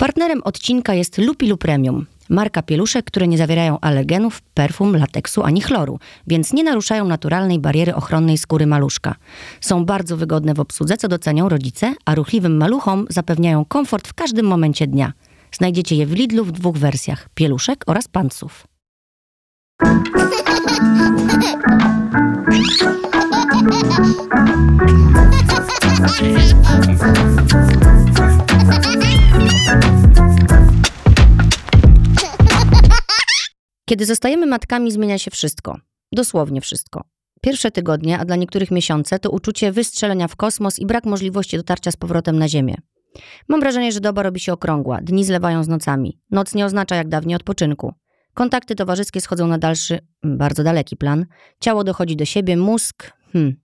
Partnerem odcinka jest Lupilu Premium. Marka pieluszek, które nie zawierają alergenów, perfum, lateksu ani chloru, więc nie naruszają naturalnej bariery ochronnej skóry maluszka. Są bardzo wygodne w obsłudze, co docenią rodzice, a ruchliwym maluchom zapewniają komfort w każdym momencie dnia. Znajdziecie je w Lidlu w dwóch wersjach: pieluszek oraz pantsów. Kiedy zostajemy matkami, zmienia się wszystko. Dosłownie wszystko. Pierwsze tygodnie, a dla niektórych miesiące, to uczucie wystrzelenia w kosmos i brak możliwości dotarcia z powrotem na Ziemię. Mam wrażenie, że doba robi się okrągła, dni zlewają z nocami. Noc nie oznacza jak dawniej odpoczynku. Kontakty towarzyskie schodzą na dalszy, bardzo daleki plan. Ciało dochodzi do siebie, mózg. Hmm.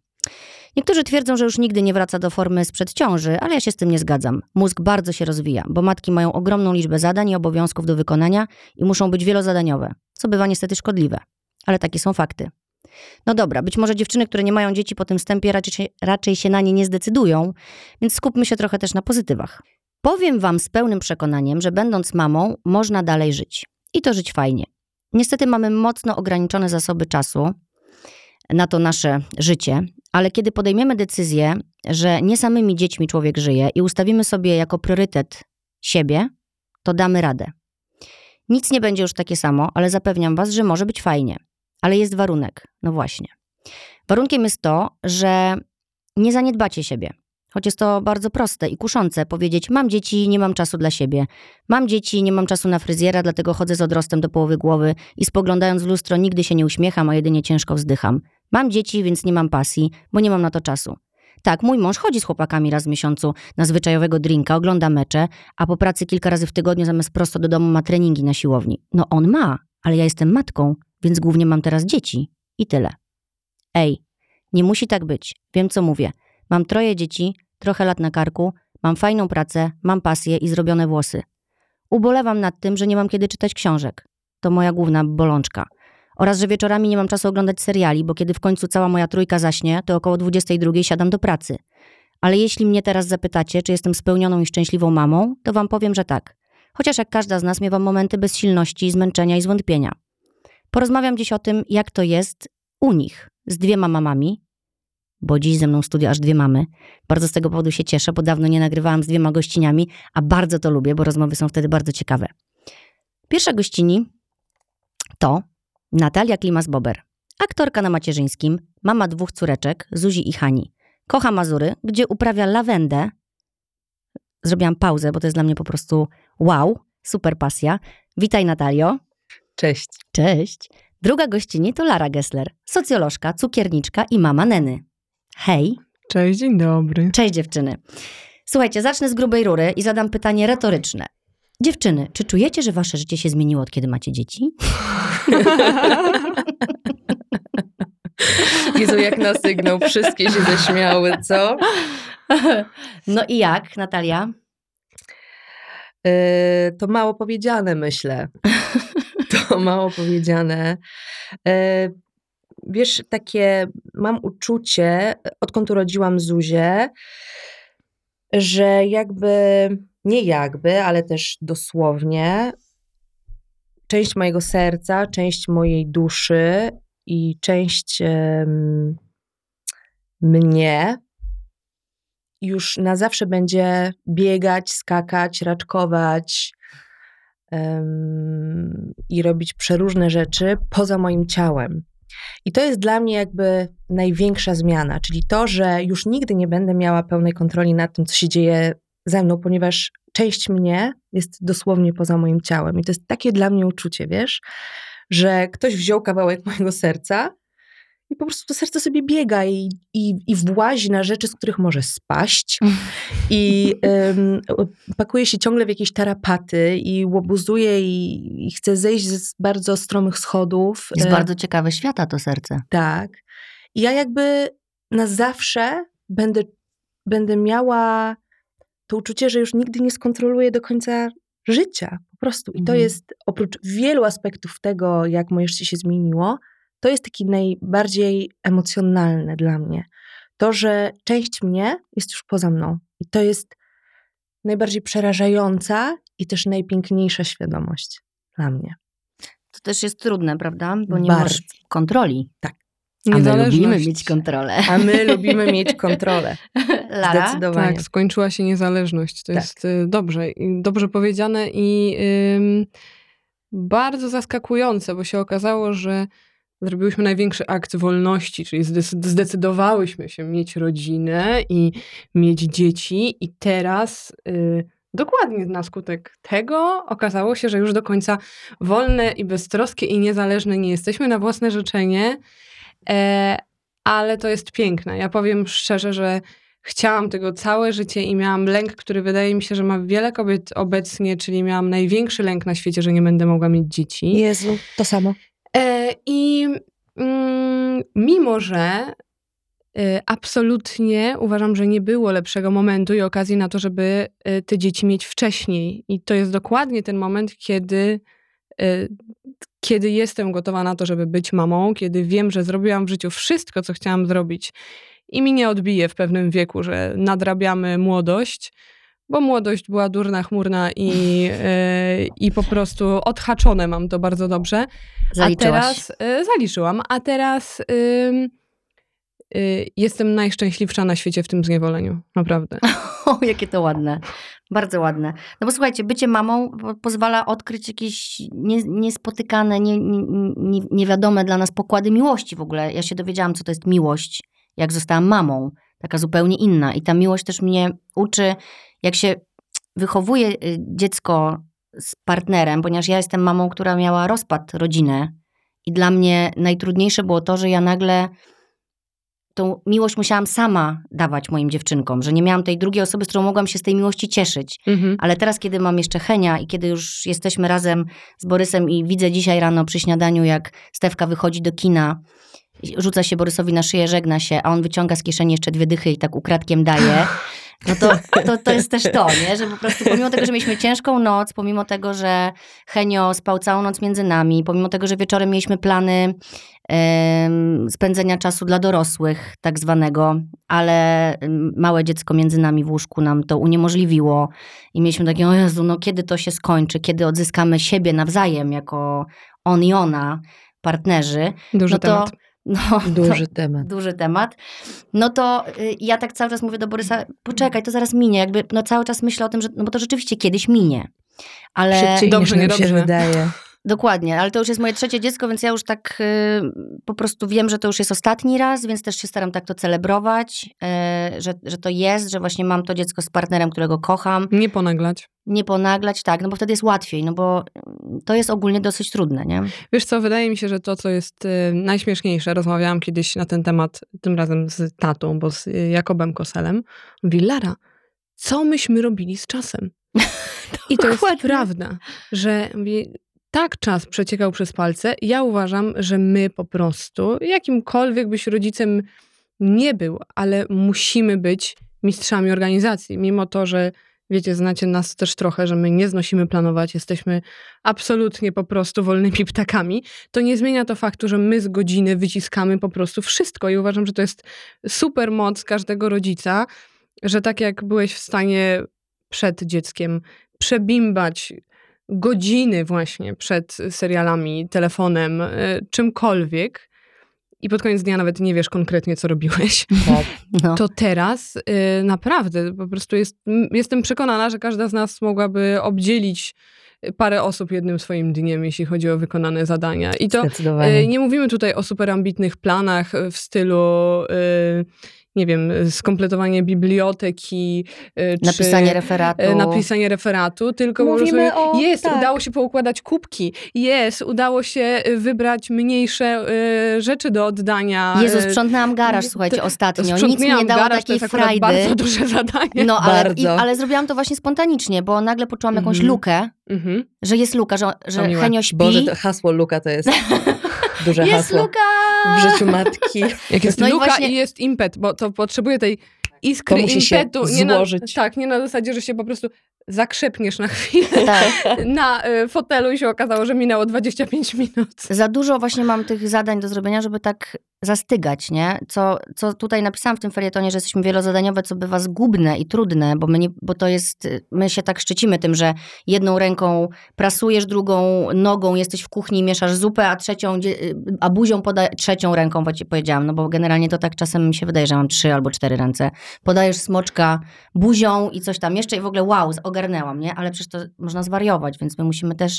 Niektórzy twierdzą, że już nigdy nie wraca do formy sprzed ciąży, ale ja się z tym nie zgadzam. Mózg bardzo się rozwija, bo matki mają ogromną liczbę zadań i obowiązków do wykonania i muszą być wielozadaniowe, co bywa niestety szkodliwe. Ale takie są fakty. No dobra, być może dziewczyny, które nie mają dzieci po tym wstępie, raczej się, raczej się na nie nie zdecydują, więc skupmy się trochę też na pozytywach. Powiem Wam z pełnym przekonaniem, że będąc mamą, można dalej żyć. I to żyć fajnie. Niestety mamy mocno ograniczone zasoby czasu na to nasze życie, ale kiedy podejmiemy decyzję, że nie samymi dziećmi człowiek żyje i ustawimy sobie jako priorytet siebie, to damy radę. Nic nie będzie już takie samo, ale zapewniam Was, że może być fajnie. Ale jest warunek. No właśnie. Warunkiem jest to, że nie zaniedbacie siebie. Choć jest to bardzo proste i kuszące powiedzieć: Mam dzieci, nie mam czasu dla siebie. Mam dzieci, nie mam czasu na fryzjera, dlatego chodzę z odrostem do połowy głowy i spoglądając w lustro nigdy się nie uśmiecham, a jedynie ciężko wzdycham. Mam dzieci, więc nie mam pasji, bo nie mam na to czasu. Tak, mój mąż chodzi z chłopakami raz w miesiącu na zwyczajowego drinka, ogląda mecze, a po pracy kilka razy w tygodniu zamiast prosto do domu ma treningi na siłowni. No on ma, ale ja jestem matką, więc głównie mam teraz dzieci. I tyle. Ej, nie musi tak być. Wiem, co mówię. Mam troje dzieci, trochę lat na karku, mam fajną pracę, mam pasję i zrobione włosy. Ubolewam nad tym, że nie mam kiedy czytać książek. To moja główna bolączka. Oraz, że wieczorami nie mam czasu oglądać seriali, bo kiedy w końcu cała moja trójka zaśnie, to około 22 siadam do pracy. Ale jeśli mnie teraz zapytacie, czy jestem spełnioną i szczęśliwą mamą, to wam powiem, że tak. Chociaż jak każda z nas miewa momenty bezsilności, zmęczenia i zwątpienia. Porozmawiam dziś o tym, jak to jest u nich, z dwiema mamami, bo dziś ze mną w studiu aż dwie mamy. Bardzo z tego powodu się cieszę, bo dawno nie nagrywałam z dwiema gościniami, a bardzo to lubię, bo rozmowy są wtedy bardzo ciekawe. Pierwsza gościni to Natalia Klimas-Bober, aktorka na macierzyńskim, mama dwóch córeczek, Zuzi i Hani. Kocha Mazury, gdzie uprawia lawendę. Zrobiłam pauzę, bo to jest dla mnie po prostu wow, super pasja. Witaj Natalio. Cześć. Cześć. Druga gościni to Lara Gessler, socjolożka, cukierniczka i mama Neny. Hej. Cześć, dzień dobry. Cześć dziewczyny. Słuchajcie, zacznę z grubej rury i zadam pytanie retoryczne. Dziewczyny, czy czujecie, że wasze życie się zmieniło od kiedy macie dzieci? Jezu, jak na sygnał, wszystkie się zaśmiały, co? No i jak, Natalia? Yy, to mało powiedziane, myślę. To mało powiedziane. Yy, wiesz, takie mam uczucie, odkąd urodziłam Zuzię, że jakby, nie jakby, ale też dosłownie, część mojego serca, część mojej duszy i część um, mnie już na zawsze będzie biegać, skakać, raczkować um, i robić przeróżne rzeczy poza moim ciałem. I to jest dla mnie jakby największa zmiana, czyli to, że już nigdy nie będę miała pełnej kontroli nad tym, co się dzieje ze mną, ponieważ część mnie jest dosłownie poza moim ciałem. I to jest takie dla mnie uczucie, wiesz, że ktoś wziął kawałek mojego serca i po prostu to serce sobie biega i, i, i włazi na rzeczy, z których może spaść i um, pakuje się ciągle w jakieś tarapaty i łobuzuje i, i chce zejść z bardzo stromych schodów. Jest bardzo ciekawe świata to serce. Tak. I ja jakby na zawsze będę, będę miała to uczucie, że już nigdy nie skontroluję do końca życia. Po prostu. I to mhm. jest oprócz wielu aspektów tego, jak moje życie się zmieniło, to jest taki najbardziej emocjonalne dla mnie. To, że część mnie jest już poza mną. I to jest najbardziej przerażająca i też najpiękniejsza świadomość dla mnie. To też jest trudne, prawda? Bo nie Bardzo. masz kontroli. Tak. A my lubimy mieć kontrolę. A my lubimy mieć kontrolę. Lara? Zdecydowanie. Tak, skończyła się niezależność. To tak. jest y, dobrze, dobrze powiedziane i ym, bardzo zaskakujące, bo się okazało, że zrobiłyśmy największy akt wolności, czyli zdecydowałyśmy się mieć rodzinę i mieć dzieci i teraz... Y, dokładnie na skutek tego okazało się, że już do końca wolne i beztroskie i niezależne nie jesteśmy na własne życzenie, ale to jest piękne. Ja powiem szczerze, że chciałam tego całe życie i miałam lęk, który wydaje mi się, że ma wiele kobiet obecnie, czyli miałam największy lęk na świecie, że nie będę mogła mieć dzieci. Jezu, to samo. E, I mm, mimo, że y, absolutnie uważam, że nie było lepszego momentu i okazji na to, żeby te dzieci mieć wcześniej. I to jest dokładnie ten moment, kiedy kiedy jestem gotowa na to, żeby być mamą, kiedy wiem, że zrobiłam w życiu wszystko, co chciałam zrobić i mi nie odbije w pewnym wieku, że nadrabiamy młodość, bo młodość była durna, chmurna i, yy, i po prostu odhaczone mam to bardzo dobrze. Zaliczyłaś. A teraz yy, zaliczyłam, a teraz yy, jestem najszczęśliwsza na świecie w tym zniewoleniu. Naprawdę. O, jakie to ładne. Bardzo ładne. No bo słuchajcie, bycie mamą pozwala odkryć jakieś nie, niespotykane, nie, nie, niewiadome dla nas pokłady miłości w ogóle. Ja się dowiedziałam, co to jest miłość, jak zostałam mamą. Taka zupełnie inna. I ta miłość też mnie uczy, jak się wychowuje y, dziecko z partnerem, ponieważ ja jestem mamą, która miała rozpad rodziny. I dla mnie najtrudniejsze było to, że ja nagle tą miłość musiałam sama dawać moim dziewczynkom, że nie miałam tej drugiej osoby, z którą mogłam się z tej miłości cieszyć. Mhm. Ale teraz, kiedy mam jeszcze Henia i kiedy już jesteśmy razem z Borysem i widzę dzisiaj rano przy śniadaniu, jak Stewka wychodzi do kina, rzuca się Borysowi na szyję, żegna się, a on wyciąga z kieszeni jeszcze dwie dychy i tak ukradkiem daje. No to, to, to jest też to, nie? że po prostu pomimo tego, że mieliśmy ciężką noc, pomimo tego, że Henio spał całą noc między nami, pomimo tego, że wieczorem mieliśmy plany spędzenia czasu dla dorosłych, tak zwanego, ale małe dziecko między nami w łóżku nam to uniemożliwiło i mieliśmy takie, o Jezu, no kiedy to się skończy, kiedy odzyskamy siebie nawzajem jako on i ona, partnerzy. Duży no to, temat. No, duży temat. Duży temat. No to y, ja tak cały czas mówię do Borysa, poczekaj, to zaraz minie. Jakby no cały czas myślę o tym, że no bo to rzeczywiście kiedyś minie. Ale Szybciej dobrze, niż się wydaje. Dokładnie, ale to już jest moje trzecie dziecko, więc ja już tak y, po prostu wiem, że to już jest ostatni raz, więc też się staram tak to celebrować, y, że, że to jest, że właśnie mam to dziecko z partnerem, którego kocham. Nie ponaglać. Nie ponaglać, tak, no bo wtedy jest łatwiej, no bo to jest ogólnie dosyć trudne, nie? Wiesz co, wydaje mi się, że to, co jest y, najśmieszniejsze, rozmawiałam kiedyś na ten temat, tym razem z tatą, bo z Jakobem Koselem, mówi, Lara, co myśmy robili z czasem? I to jest prawda, że tak czas przeciekał przez palce. Ja uważam, że my po prostu, jakimkolwiek byś rodzicem nie był, ale musimy być mistrzami organizacji. Mimo to, że wiecie, znacie nas też trochę, że my nie znosimy planować, jesteśmy absolutnie po prostu wolnymi ptakami, to nie zmienia to faktu, że my z godziny wyciskamy po prostu wszystko i uważam, że to jest super moc każdego rodzica, że tak jak byłeś w stanie przed dzieckiem przebimbać godziny właśnie przed serialami, telefonem, e, czymkolwiek i pod koniec dnia nawet nie wiesz konkretnie, co robiłeś, tak, no. to teraz y, naprawdę po prostu jest, jestem przekonana, że każda z nas mogłaby obdzielić parę osób jednym swoim dniem, jeśli chodzi o wykonane zadania. I to y, nie mówimy tutaj o super ambitnych planach w stylu y, nie wiem, skompletowanie biblioteki, y, napisanie referatu. Y, napisanie referatu, tylko Mówimy o, jest, tak. udało się poukładać kubki, jest, udało się wybrać mniejsze y, rzeczy do oddania. Jezu, sprzątnęłam garaż, słuchajcie, ostatnio. Nic mi nie dało garaż, takiej to frajdy. bardzo duże zadanie. No, ale, i, ale zrobiłam to właśnie spontanicznie, bo nagle poczułam jakąś mm -hmm. lukę, mm -hmm. że jest luka, że, że Henio śpi. Boże, to hasło luka to jest duże jest hasło. luka! W życiu matki. Jak jest no luka i, właśnie... i jest impet, bo to potrzebuje tej iskry to musi impetu. Się nie złożyć. Na, tak, nie na zasadzie, że się po prostu zakrzepniesz na chwilę Tak. na y, fotelu i się okazało, że minęło 25 minut. Za dużo właśnie mam tych zadań do zrobienia, żeby tak zastygać, nie? Co, co tutaj napisałam w tym felietonie, że jesteśmy wielozadaniowe, co bywa zgubne i trudne, bo, my nie, bo to jest, my się tak szczycimy tym, że jedną ręką prasujesz, drugą nogą jesteś w kuchni, mieszasz zupę, a trzecią, dzie- a buzią poda- trzecią ręką, bo ci powiedziałam, no bo generalnie to tak czasem mi się wydaje, że mam trzy albo cztery ręce. Podajesz smoczka buzią i coś tam jeszcze i w ogóle wow, ogarnęłam, nie? Ale przecież to można zwariować, więc my musimy też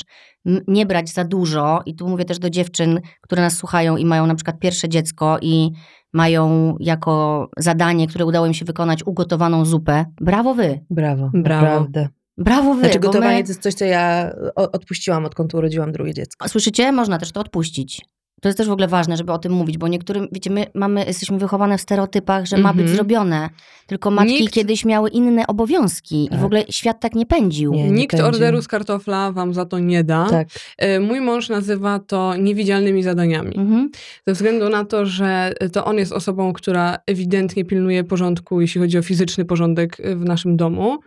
nie brać za dużo i tu mówię też do dziewczyn, które nas słuchają i mają na przykład pierwsze dziecko i mają jako zadanie, które udało im się wykonać, ugotowaną zupę. Brawo wy! Brawo, Brawo. naprawdę. Brawo wy! Znaczy gotowanie my, to jest coś, co ja odpuściłam, odkąd urodziłam drugie dziecko. Słyszycie? Można też to odpuścić. To jest też w ogóle ważne, żeby o tym mówić, bo niektórym, wiecie, my mamy, jesteśmy wychowane w stereotypach, że ma być Mhm. zrobione. Tylko matki Nikt- kiedyś miały inne obowiązki i Tak. w ogóle świat tak nie pędził. Nie. Nikt pędzi. orderu z kartofla wam za to nie da. Tak. Y, Mój mąż nazywa to niewidzialnymi zadaniami. Mhm. Ze względu na to, że to on jest osobą, która ewidentnie pilnuje porządku, jeśli chodzi o fizyczny porządek w naszym domu.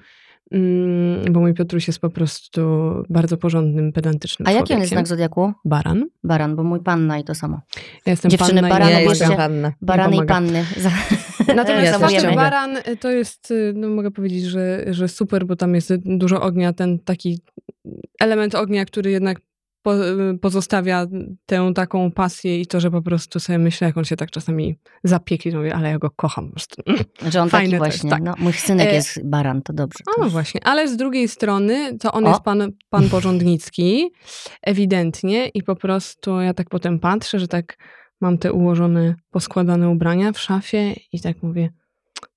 Mm, Bo mój Piotruś jest po prostu bardzo porządnym, pedantycznym A jaki on jest znak zodiaku? Baran. Baran, bo mój panna i to samo. Ja jestem Dziewczyny, panna i barany, ja jestem. Panna. Barany i panny. Natomiast Ja baran y, to jest, y, no mogę powiedzieć, że, że super, bo tam jest dużo ognia, ten taki element ognia, który jednak po, pozostawia tę taką pasję i to, że po prostu sobie myślę, jak on się tak czasami zapiekli, to mówię, ale ja go kocham. Że on Fajne taki to właśnie. tak. No, mój synek E, jest baran, to dobrze. To O, już- właśnie. Ale z drugiej strony, to on O. jest pan, pan porządnicki, ewidentnie, i po prostu ja tak potem patrzę, że tak mam te ułożone, poskładane ubrania w szafie i tak mówię,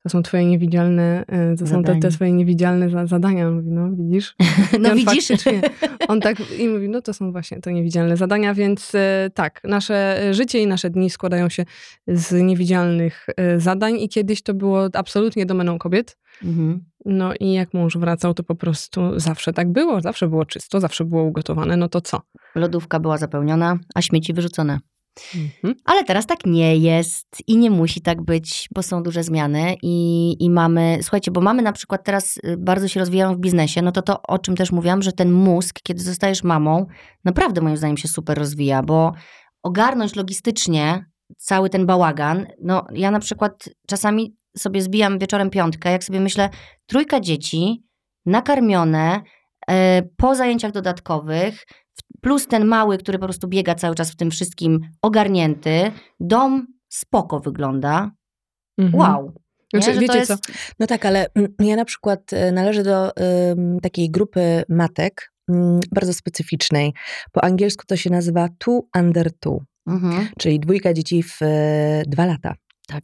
to są twoje niewidzialne, e, to są te, te twoje niewidzialne za, zadania. Mówi, no widzisz? No on widzisz? On tak i mówi, no to są właśnie te niewidzialne zadania, więc e, tak, nasze życie i nasze dni składają się z niewidzialnych e, zadań i kiedyś to było absolutnie domeną kobiet. Mhm. No i jak mąż wracał, to po prostu zawsze tak było, zawsze było czysto, zawsze było ugotowane, no to co? Lodówka była zapełniona, a śmieci wyrzucone. Mhm. Ale teraz tak nie jest i nie musi tak być, bo są duże zmiany i, i mamy, słuchajcie, bo mamy na przykład teraz y, bardzo się rozwijają w biznesie, no to to, o czym też mówiłam, że ten mózg, kiedy zostajesz mamą, naprawdę moim zdaniem się super rozwija, bo ogarnąć logistycznie cały ten bałagan, no ja na przykład czasami sobie zbijam wieczorem piątkę, jak sobie myślę, trójka dzieci, nakarmione, e, po zajęciach dodatkowych, w- plus ten mały, który po prostu biega cały czas w tym wszystkim, ogarnięty, dom spoko wygląda. Mhm. Wow. Nie? Znaczy, wiecie jest, co? No tak, ale mm, ja na przykład e, należę do em, takiej grupy matek mm, bardzo specyficznej. Po angielsku to się nazywa two under two, Mhm, czyli dwójka dzieci w e, dwa lata. tak.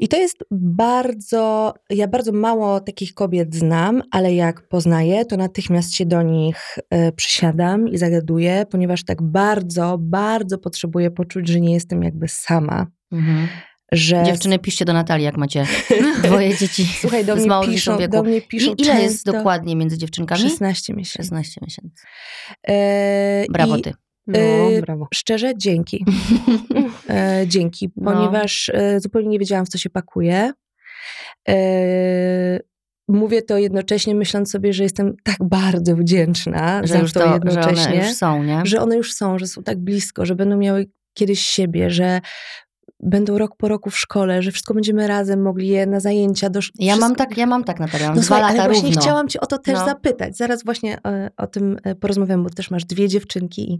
I to jest bardzo, ja bardzo mało takich kobiet znam, ale jak poznaję, to natychmiast się do nich e, przysiadam i zagaduję, ponieważ tak bardzo, bardzo potrzebuję poczuć, że nie jestem jakby sama. Mhm. Że Dziewczyny, piszcie do Natalii, jak macie dwoje dzieci Słuchaj, do mnie piszą, do mnie piszą I, ile jest dokładnie między dziewczynkami? 16 miesięcy. 16 miesięcy. E, Brawo i ty. No, Y, brawo. Szczerze, dzięki. E, dzięki, No. ponieważ e, zupełnie nie wiedziałam, w co się pakuje. E, mówię to jednocześnie, myśląc sobie, że jestem tak bardzo wdzięczna Że za już to, to, że jednocześnie, one już są, nie? że one już są, że są tak blisko, że będą miały kiedyś siebie, że będą rok po roku w szkole, że wszystko będziemy razem mogli je na zajęcia. Do, Ja mam wszystko- tak, ja mam tak, Natalia, mam no dwa słuchaj, lata ale właśnie równo. chciałam cię o to też No. zapytać. Zaraz właśnie e, o tym e, porozmawiamy, bo też masz dwie dziewczynki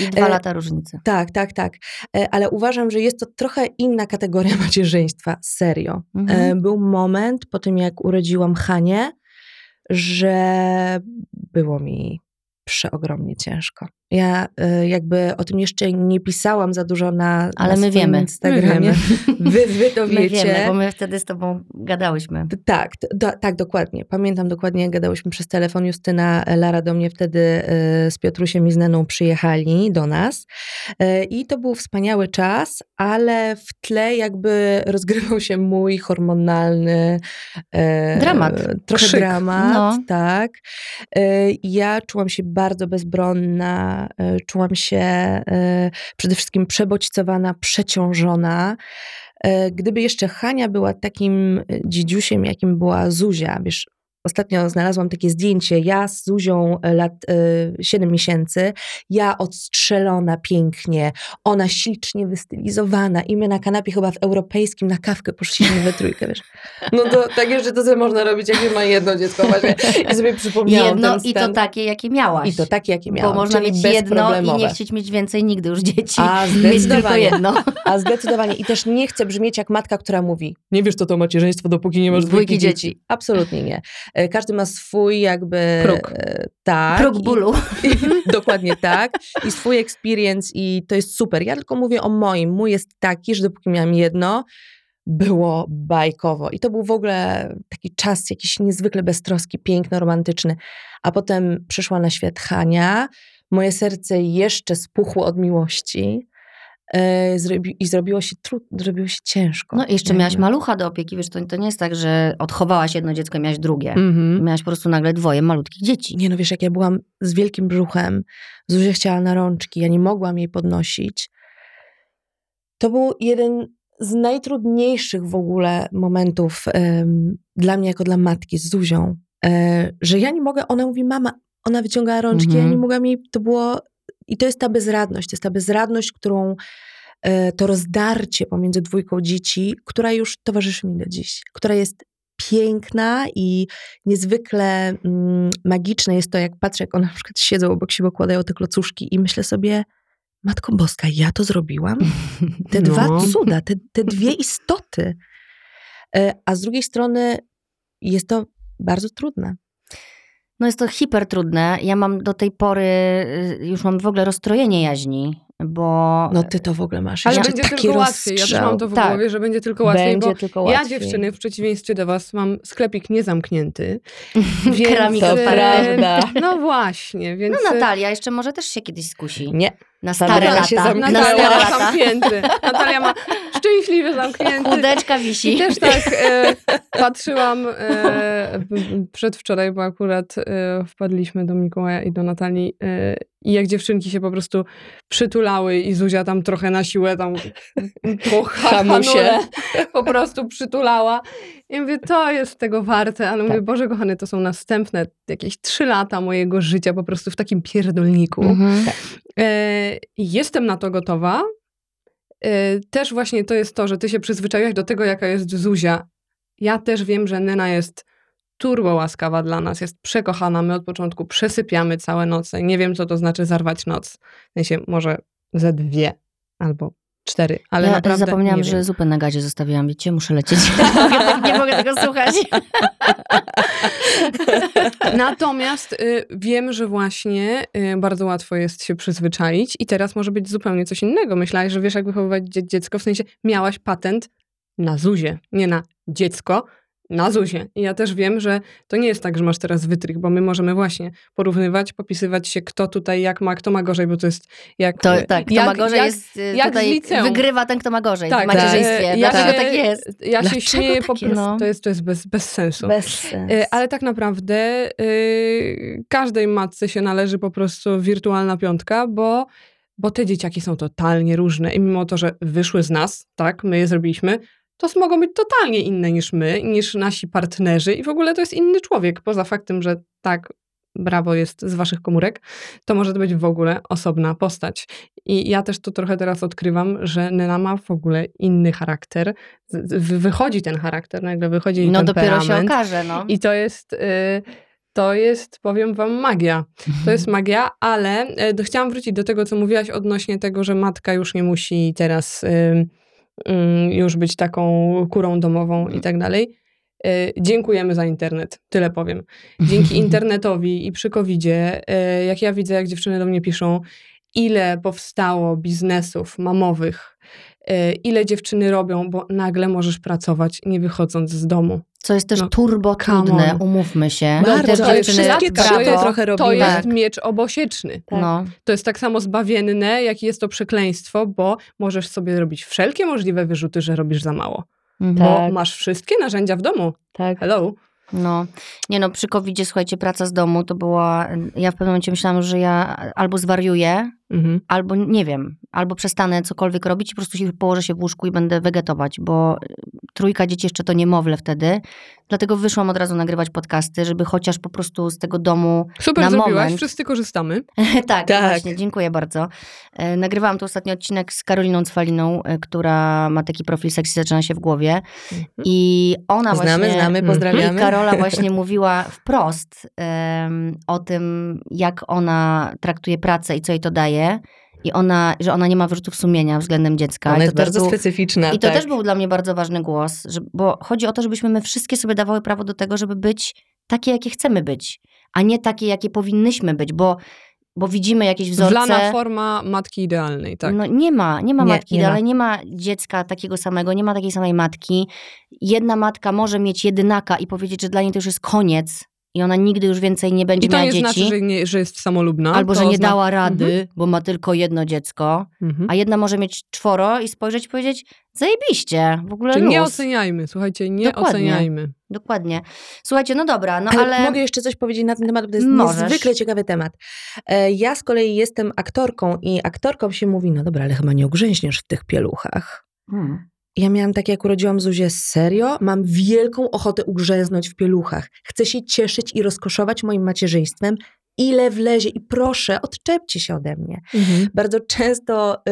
i I dwa e, lata różnicy. tak, tak, tak. E, Ale uważam, że jest to trochę inna kategoria macierzyństwa. Serio. Mhm. E, Był moment po tym, jak urodziłam Hanię, że było mi przeogromnie ciężko. Ja e, jakby o tym jeszcze nie pisałam za dużo na, Ale na my wiemy. Instagramie. My Wy, wy to My wiecie. wiemy, bo my wtedy z tobą gadałyśmy. Tak, do, tak, dokładnie. Pamiętam dokładnie, jak gadałyśmy przez telefon. Justyna, e, Lara do mnie wtedy e, z Piotrusiem i z Neną przyjechali do nas. E, I to był wspaniały czas, ale w tle jakby rozgrywał się mój hormonalny Dramat. Trochę Krzyk. dramat, No. tak. Ja czułam się bardzo bezbronna, e, czułam się e, przede wszystkim przebodźcowana, przeciążona. E, Gdyby jeszcze Hania była takim dzidziusiem, jakim była Zuzia, wiesz, ostatnio znalazłam takie zdjęcie, ja z Zuzią e, lat y, 7 miesięcy, ja odstrzelona pięknie, ona ślicznie wystylizowana i my na kanapie chyba w europejskim na kawkę poszliśmy we trójkę, wiesz. No to tak jeszcze to sobie można robić, jak się ma jedno dziecko właśnie. I sobie przypomniałam Jedno i to takie, jakie miałaś. I to takie, jakie miałam, Bo można mieć jedno i nie chcieć mieć więcej nigdy już dzieci. A, zdecydowanie. jedno. A zdecydowanie. I też nie chcę brzmieć jak matka, która mówi, nie wiesz, co to macierzyństwo, dopóki nie masz Dwójki dwójki dzieci. dzieci. Absolutnie nie. E, Każdy ma swój jakby... Próg. e, Tak. Próg I- bólu. Dokładnie tak. I swój experience i to jest super. Ja tylko mówię o moim. Mój jest taki, że dopóki miałam jedno, było bajkowo. I to był w ogóle taki czas jakiś niezwykle beztroski, piękny, romantyczny. A potem przyszła na świat Hania. Moje serce jeszcze spuchło od miłości. E, I zrobiło się trudno, zrobiło się ciężko. No i jeszcze miałaś malucha do opieki, wiesz, to, to nie jest tak, że odchowałaś jedno dziecko i miałaś drugie. Mhm. Miałaś po prostu nagle dwoje malutkich dzieci. Nie no, wiesz, jak ja byłam z wielkim brzuchem, Zuzia chciała na rączki, ja nie mogłam jej podnosić. To był jeden z najtrudniejszych w ogóle momentów dla mnie, jako dla matki z Zuzią, e, że ja nie mogę, ona mówi, mama, ona wyciągała rączki, Mhm. ja nie mogłam jej, to było, i to jest ta bezradność, to jest ta bezradność, którą, to rozdarcie pomiędzy dwójką dzieci, która już towarzyszy mi do dziś, która jest piękna i niezwykle mm, magiczne jest to, jak patrzę, jak one na przykład siedzą obok siebie, układają te klocuszki i myślę sobie, Matko Boska, ja to zrobiłam? Te No. dwa cuda, te, te dwie istoty. E, A z drugiej strony jest to bardzo trudne. No jest to hiper trudne. Ja mam do tej pory, y, już mam w ogóle rozstrojenie jaźni, bo No ty to w ogóle masz. Ale jeszcze będzie tylko łatwiej. Ja też rozstrzał. mam to w Tak. głowie, że będzie tylko łatwiej, Będzie bo tylko ja łatwiej. dziewczyny, w przeciwieństwie do was, mam sklepik niezamknięty. więc, To e, prawda. No właśnie, więc... no e, Natalia jeszcze może też się kiedyś skusi. Nie. Na stare Natalia się lata. zamknęła. Na Natalia stare ma lata. zamknięty. Natalia ma szczęśliwie zamknięty. Chudeczka I wisi. też tak e, patrzyłam e, przedwczoraj, bo akurat e, wpadliśmy do Mikołaja i do Natalii e, i jak dziewczynki się po prostu przytulały i Zuzia tam trochę na siłę tam po Hamusie. hamule po prostu przytulała. I mówię, to jest tego warte, ale mówię, Tak. Boże kochany, to są następne jakieś trzy lata mojego życia po prostu w takim pierdolniku. Mhm. E, jestem na to gotowa. E, też właśnie to jest to, że ty się przyzwyczaiłaś do tego, jaka jest Zuzia. Ja też wiem, że Nena jest turbo łaskawa dla nas, jest przekochana. My od początku przesypiamy całe noce. Nie wiem, co to znaczy zarwać noc. W sensie może ze dwie albo cztery, ale ja naprawdę zapomniałam, nie że wiem. zupę na gazie zostawiłam. Wiecie, muszę lecieć. nie, mogę, tak- nie mogę tego słuchać. Natomiast y, wiem, że właśnie y, bardzo łatwo jest się przyzwyczaić i teraz może być zupełnie coś innego. Myślałaś, że wiesz, jak wychowywać dzie- dziecko, w sensie miałaś patent na Zuzie, nie na dziecko, na Zuzie. I ja też wiem, że to nie jest tak, że masz teraz wytrych, bo my możemy właśnie porównywać, popisywać się, kto tutaj jak ma, kto ma gorzej, bo to jest jak... To, tak, kto jak, ma gorzej jak, jest y, jak tutaj, wygrywa ten, kto ma gorzej tak, w macierzyństwie. e, ja Dlaczego się, tak jest? Ja się śmieję po tak prostu. jest? To jest, to jest bez, bez sensu. Bez. Y, Ale tak naprawdę y, każdej matce się należy po prostu wirtualna piątka, bo, bo te dzieciaki są totalnie różne i mimo to, że wyszły z nas, tak, my je zrobiliśmy, to mogą być totalnie inne niż my, niż nasi partnerzy i w ogóle to jest inny człowiek, poza faktem, że tak, brawo jest z waszych komórek, to może to być w ogóle osobna postać. I ja też to trochę teraz odkrywam, że Nena ma w ogóle inny charakter. Wychodzi ten charakter, nagle wychodzi jej No dopiero się okaże, no. I to jest, y, to jest, powiem wam, magia. To jest magia, ale y, chciałam wrócić do tego, co mówiłaś odnośnie tego, że matka już nie musi teraz y, już być taką kurą domową i tak dalej. Y, Dziękujemy za internet, tyle powiem. Dzięki internetowi i przy COVID-zie, y, jak ja widzę, jak dziewczyny do mnie piszą, ile powstało biznesów mamowych, y, ile dziewczyny robią, bo nagle możesz pracować nie wychodząc z domu. Co jest też No, turbo trudne, on. umówmy się. Bardzo, I też ale wszystkie trzy trochę To robimy. jest Tak. miecz obosieczny. Tak. No. To jest tak samo zbawienne, jak jest to przekleństwo, bo możesz sobie robić wszelkie możliwe wyrzuty, że robisz za mało. Mhm. Bo Tak. masz wszystkie narzędzia w domu. Tak. Hello. No, nie no, przy covid słuchajcie, praca z domu to była, ja w pewnym momencie myślałam, że ja albo zwariuję, Mhm. albo nie wiem, albo przestanę cokolwiek robić i po prostu się położę się w łóżku i będę wegetować, bo y, trójka dzieci jeszcze to niemowlę wtedy. Dlatego wyszłam od razu nagrywać podcasty, żeby chociaż po prostu z tego domu Super na zrobiłaś, moment... wszyscy korzystamy. tak, Tak. właśnie, dziękuję bardzo. E, Nagrywałam tu ostatni odcinek z Karoliną Cwaliną, e, która ma taki profil Seksy Zaczyna się w głowie i ona Znamy, właśnie... znamy, Mhm. pozdrawiamy. I Karola właśnie mówiła wprost em, o tym, jak ona traktuje pracę i co jej to daje. I ona, że ona nie ma wyrzutów sumienia względem dziecka. Ona jest bardzo był- specyficzna. I to tak. też był dla mnie bardzo ważny głos, że, bo chodzi o to, żebyśmy my wszystkie sobie dawały prawo do tego, żeby być takie, jakie chcemy być, a nie takie, jakie powinnyśmy być, bo, bo widzimy jakieś wzorce. Wlana forma matki idealnej, tak. No nie ma, nie ma Nie, matki nie ma. ale nie ma dziecka takiego samego, nie ma takiej samej matki. Jedna matka może mieć jedynaka i powiedzieć, że dla niej to już jest koniec i ona nigdy już więcej nie będzie I to miała nie dzieci. znaczy, że, nie, że jest samolubna. Albo, że nie zna- dała rady, Mhm. bo ma tylko jedno dziecko. Mhm. A jedna może mieć czworo i spojrzeć i powiedzieć, zajebiście, w ogóle Czyli nie oceniajmy, słuchajcie, nie Dokładnie. oceniajmy. Dokładnie. Słuchajcie, no dobra, no ale, ale... mogę jeszcze coś powiedzieć na ten temat, bo to jest Możesz. niezwykle ciekawy temat. E, Ja z kolei jestem aktorką i aktorkom się mówi, no dobra, ale chyba nie ugrzęźniesz w tych pieluchach. Hmm. Ja miałam tak, jak urodziłam Zuzię, serio? Mam wielką ochotę ugrzęznąć w pieluchach. Chcę się cieszyć i rozkoszować moim macierzyństwem, ile wlezie i proszę, odczepcie się ode mnie. Bardzo często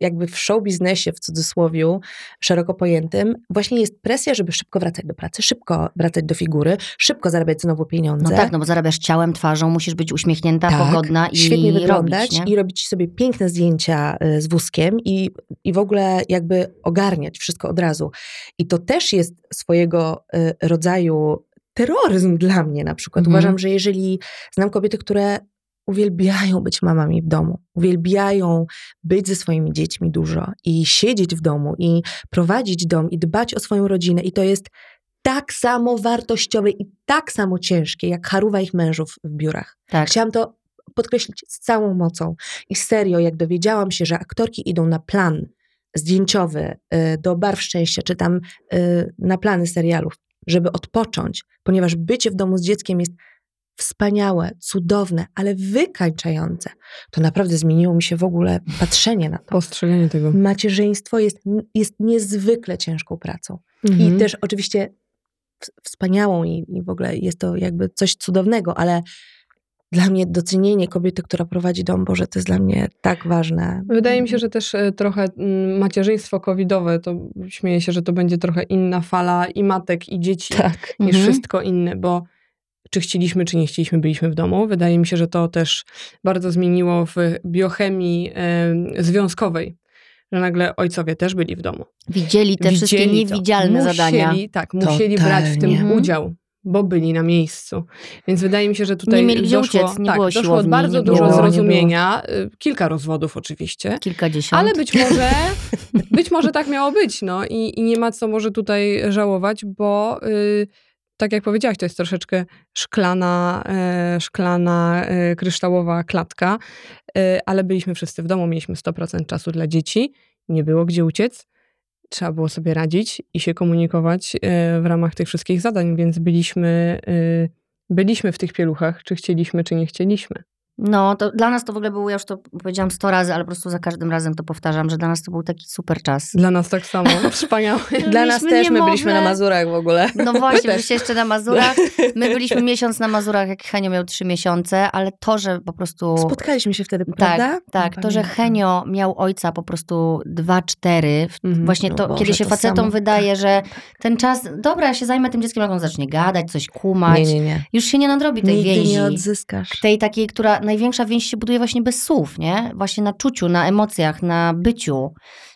jakby w show biznesie, w cudzysłowiu, szeroko pojętym, właśnie jest presja, żeby szybko wracać do pracy, szybko wracać do figury, szybko zarabiać znowu pieniądze. No tak, no bo zarabiasz ciałem, twarzą, musisz być uśmiechnięta, Tak, pogodna i świetnie wyglądać robić, i robić sobie piękne zdjęcia y, z wózkiem i, i w ogóle jakby ogarniać wszystko od razu. I to też jest swojego y, rodzaju terroryzm dla mnie na przykład. Mhm. Uważam, że jeżeli znam kobiety, które uwielbiają być mamami w domu, uwielbiają być ze swoimi dziećmi dużo i siedzieć w domu i prowadzić dom i dbać o swoją rodzinę i to jest tak samo wartościowe i tak samo ciężkie, jak haruwa ich mężów w biurach. Tak. Chciałam to podkreślić z całą mocą. I serio, jak dowiedziałam się, że aktorki idą na plan zdjęciowy y, do Barw Szczęścia, czy tam y, na plany serialów, żeby odpocząć, ponieważ bycie w domu z dzieckiem jest wspaniałe, cudowne, ale wykańczające, to naprawdę zmieniło mi się w ogóle patrzenie na to. Postrzeganie tego. Macierzyństwo jest, jest niezwykle ciężką pracą. I Mhm. też oczywiście wspaniałą i, i w ogóle jest to jakby coś cudownego, ale dla mnie docenienie kobiety, która prowadzi dom, Boże, to jest dla mnie tak ważne. Wydaje mi się, że też e, trochę mm, macierzyństwo covidowe, to śmieję się, że to będzie trochę inna fala i matek, i dzieci Tak. niż Mhm. wszystko inne, bo czy chcieliśmy, czy nie chcieliśmy, byliśmy w domu. Wydaje mi się, że to też bardzo zmieniło w biochemii e, związkowej, że nagle ojcowie też byli w domu. Widzieli te wszystkie Widzieli to. niewidzialne musieli, zadania. Tak, musieli brać w tym Totalnie. udział, bo byli na miejscu. Więc wydaje mi się, że tutaj Nie mieli doszło, uciec, nie tak, było doszło siłowni, bardzo dużo było. zrozumienia. y, Kilka rozwodów oczywiście. Kilkadziesiąt. Ale być może, być może tak miało być, no i, i nie ma co może tutaj żałować, bo y, tak jak powiedziałaś, to jest troszeczkę szklana, e, szklana e, kryształowa klatka, e, ale byliśmy wszyscy w domu, mieliśmy 100% czasu dla dzieci, nie było gdzie uciec, trzeba było sobie radzić i się komunikować e, w ramach tych wszystkich zadań, więc byliśmy, e, byliśmy w tych pieluchach, czy chcieliśmy, czy nie chcieliśmy. No, to dla nas to w ogóle był, ja już to powiedziałam sto razy, ale po prostu za każdym razem to powtarzam, że dla nas to był taki super czas. Dla nas tak samo, wspaniałe. Dla nas też, my byliśmy na niemowlę. Mazurach w ogóle. No właśnie, byliście jeszcze na Mazurach. My byliśmy miesiąc na Mazurach, jak Henio miał trzy miesiące, ale to, że po prostu... Spotkaliśmy się wtedy, Tak, prawda? tak. To, że. Henio miał ojca po prostu dwa, cztery, w- Mhm. właśnie No to, Boże, kiedy się to facetom samo. wydaje, Tak, że tak, tak. ten czas, dobra, ja się zajmę tym dzieckiem, jak on zacznie gadać, coś kumać, Nie, nie, nie. już się nie nadrobi tej Nigdy więzi. nie odzyskasz. tej takiej, która największa więź się buduje właśnie bez słów, nie? Właśnie na czuciu, na emocjach, na byciu.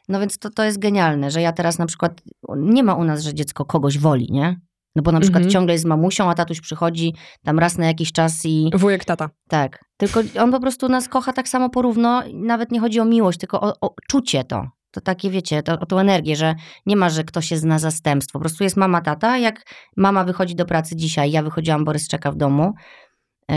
No więc to, to jest genialne, że ja teraz na przykład, nie ma u nas, że dziecko kogoś woli, nie? No bo na przykład Mhm. ciągle jest z mamusią, a tatuś przychodzi tam raz na jakiś czas i Wujek tata. tak. Tylko on po prostu nas kocha tak samo porówno. Nawet nie chodzi o miłość, tylko o, o czucie to. To takie, wiecie, to, o tą energię, że nie ma, że ktoś jest na zastępstwo. Po prostu jest mama, tata. Jak mama wychodzi do pracy dzisiaj, ja wychodziłam, Borys czeka w domu,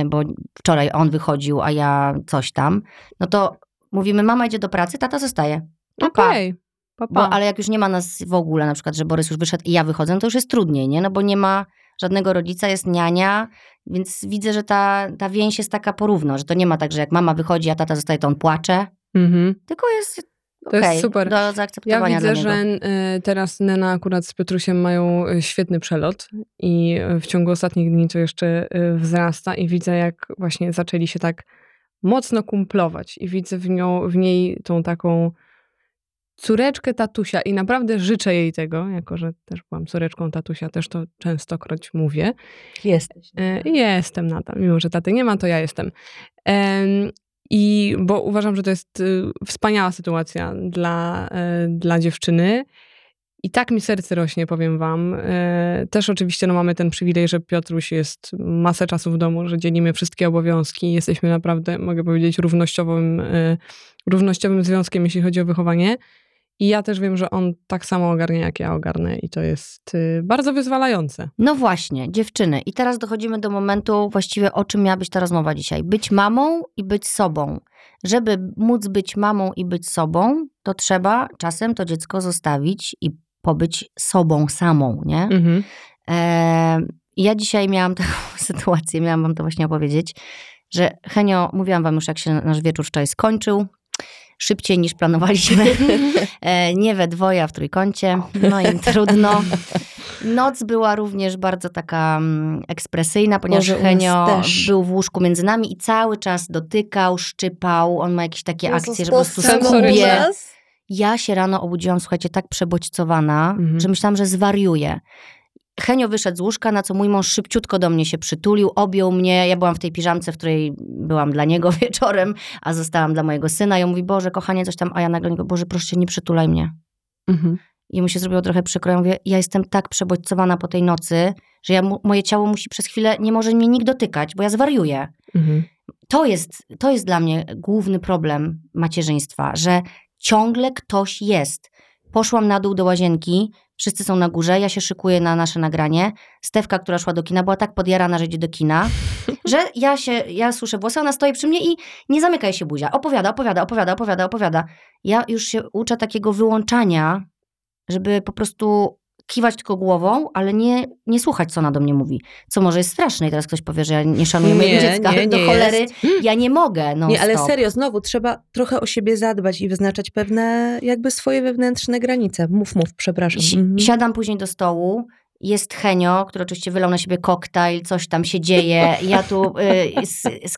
bo wczoraj on wychodził, a ja coś tam, no to mówimy, mama idzie do pracy, tata zostaje. No. Okej. Pa, pa. Bo, ale jak już nie ma nas w ogóle, na przykład, że Borys już wyszedł i ja wychodzę, no to już jest trudniej, nie? No bo nie ma żadnego rodzica, jest niania, więc widzę, że ta, ta więź jest taka porówno, że to nie ma tak, że jak mama wychodzi, a tata zostaje, to on płacze, Mhm. Tylko jest To jest okej, super. do Ja zaakceptowania widzę, dla że e, teraz Nena akurat z Piotrusiem mają e, świetny przelot i e, w ciągu ostatnich dni to jeszcze wzrasta i widzę, jak właśnie zaczęli się tak mocno kumplować i widzę w, nią, w niej tą taką córeczkę tatusia i naprawdę życzę jej tego, jako że też byłam córeczką tatusia, też to częstokroć mówię. Jesteś. Jestem nadal, mimo że taty nie ma, to ja jestem. I bo uważam, że to jest y, wspaniała sytuacja dla, e, dla dziewczyny. I tak mi serce rośnie, powiem wam. E, Też oczywiście no, mamy ten przywilej, że Piotruś jest masę czasu w domu, że dzielimy wszystkie obowiązki. Jesteśmy naprawdę, mogę powiedzieć, równościowym, e, równościowym związkiem, jeśli chodzi o wychowanie. I ja też wiem, że on tak samo ogarnia, jak ja ogarnę. I to jest y, bardzo wyzwalające. No właśnie, dziewczyny. I teraz dochodzimy do momentu właściwie, o czym miała być ta rozmowa dzisiaj. Być mamą i być sobą. Żeby móc być mamą i być sobą, to trzeba czasem to dziecko zostawić i pobyć sobą samą, nie? Mhm. E, ja dzisiaj miałam taką sytuację, miałam wam to właśnie opowiedzieć, że Henio, mówiłam wam już, jak się nasz wieczór wczoraj skończył, szybciej niż planowaliśmy, e, nie we dwoje, a w trójkącie, no i trudno. Noc była również bardzo taka mm, ekspresyjna, ponieważ Boże, Henio był w łóżku między nami i cały czas dotykał, szczypał, on ma jakieś takie akcje, że po prostu skubie. Ja się rano obudziłam, słuchajcie, tak przebodźcowana, Mhm. że myślałam, że zwariuję. Henio wyszedł z łóżka, na co mój mąż szybciutko do mnie się przytulił, objął mnie. Ja byłam w tej piżamce, w której byłam dla niego wieczorem, a zostałam dla mojego syna. I on mówi, Boże, kochanie, coś tam, a ja nagle mówię, Boże, proszę cię, nie przytulaj mnie. Mhm. I mu się zrobiło trochę przykro. Ja mówię, ja jestem tak przebodźcowana po tej nocy, że ja, moje ciało musi przez chwilę, nie może mnie nikt dotykać, bo ja zwariuję. Mhm. To jest, to jest dla mnie główny problem macierzyństwa, że ciągle ktoś jest. Poszłam na dół do łazienki, wszyscy są na górze, ja się szykuję na nasze nagranie. Stewka, która szła do kina, była tak podjarana, że idzie do kina, że ja się, ja słyszę włosy, ona stoi przy mnie i nie zamyka się buzia. Opowiada, opowiada, opowiada, opowiada, opowiada. Ja już się uczę takiego wyłączania, żeby po prostu kiwać tylko głową, ale nie, nie słuchać, co ona do mnie mówi. Co może jest straszne i teraz ktoś powie, że ja nie szanuję mojego Nie, dziecka, nie, ale do nie cholery jest. ja nie mogę. Nie, ale serio, znowu trzeba trochę o siebie zadbać i wyznaczać pewne jakby swoje wewnętrzne granice. Mów, mów, przepraszam. Si- Mhm. Siadam później do stołu, jest Henio, który oczywiście wylał na siebie koktajl, coś tam się dzieje. Ja tu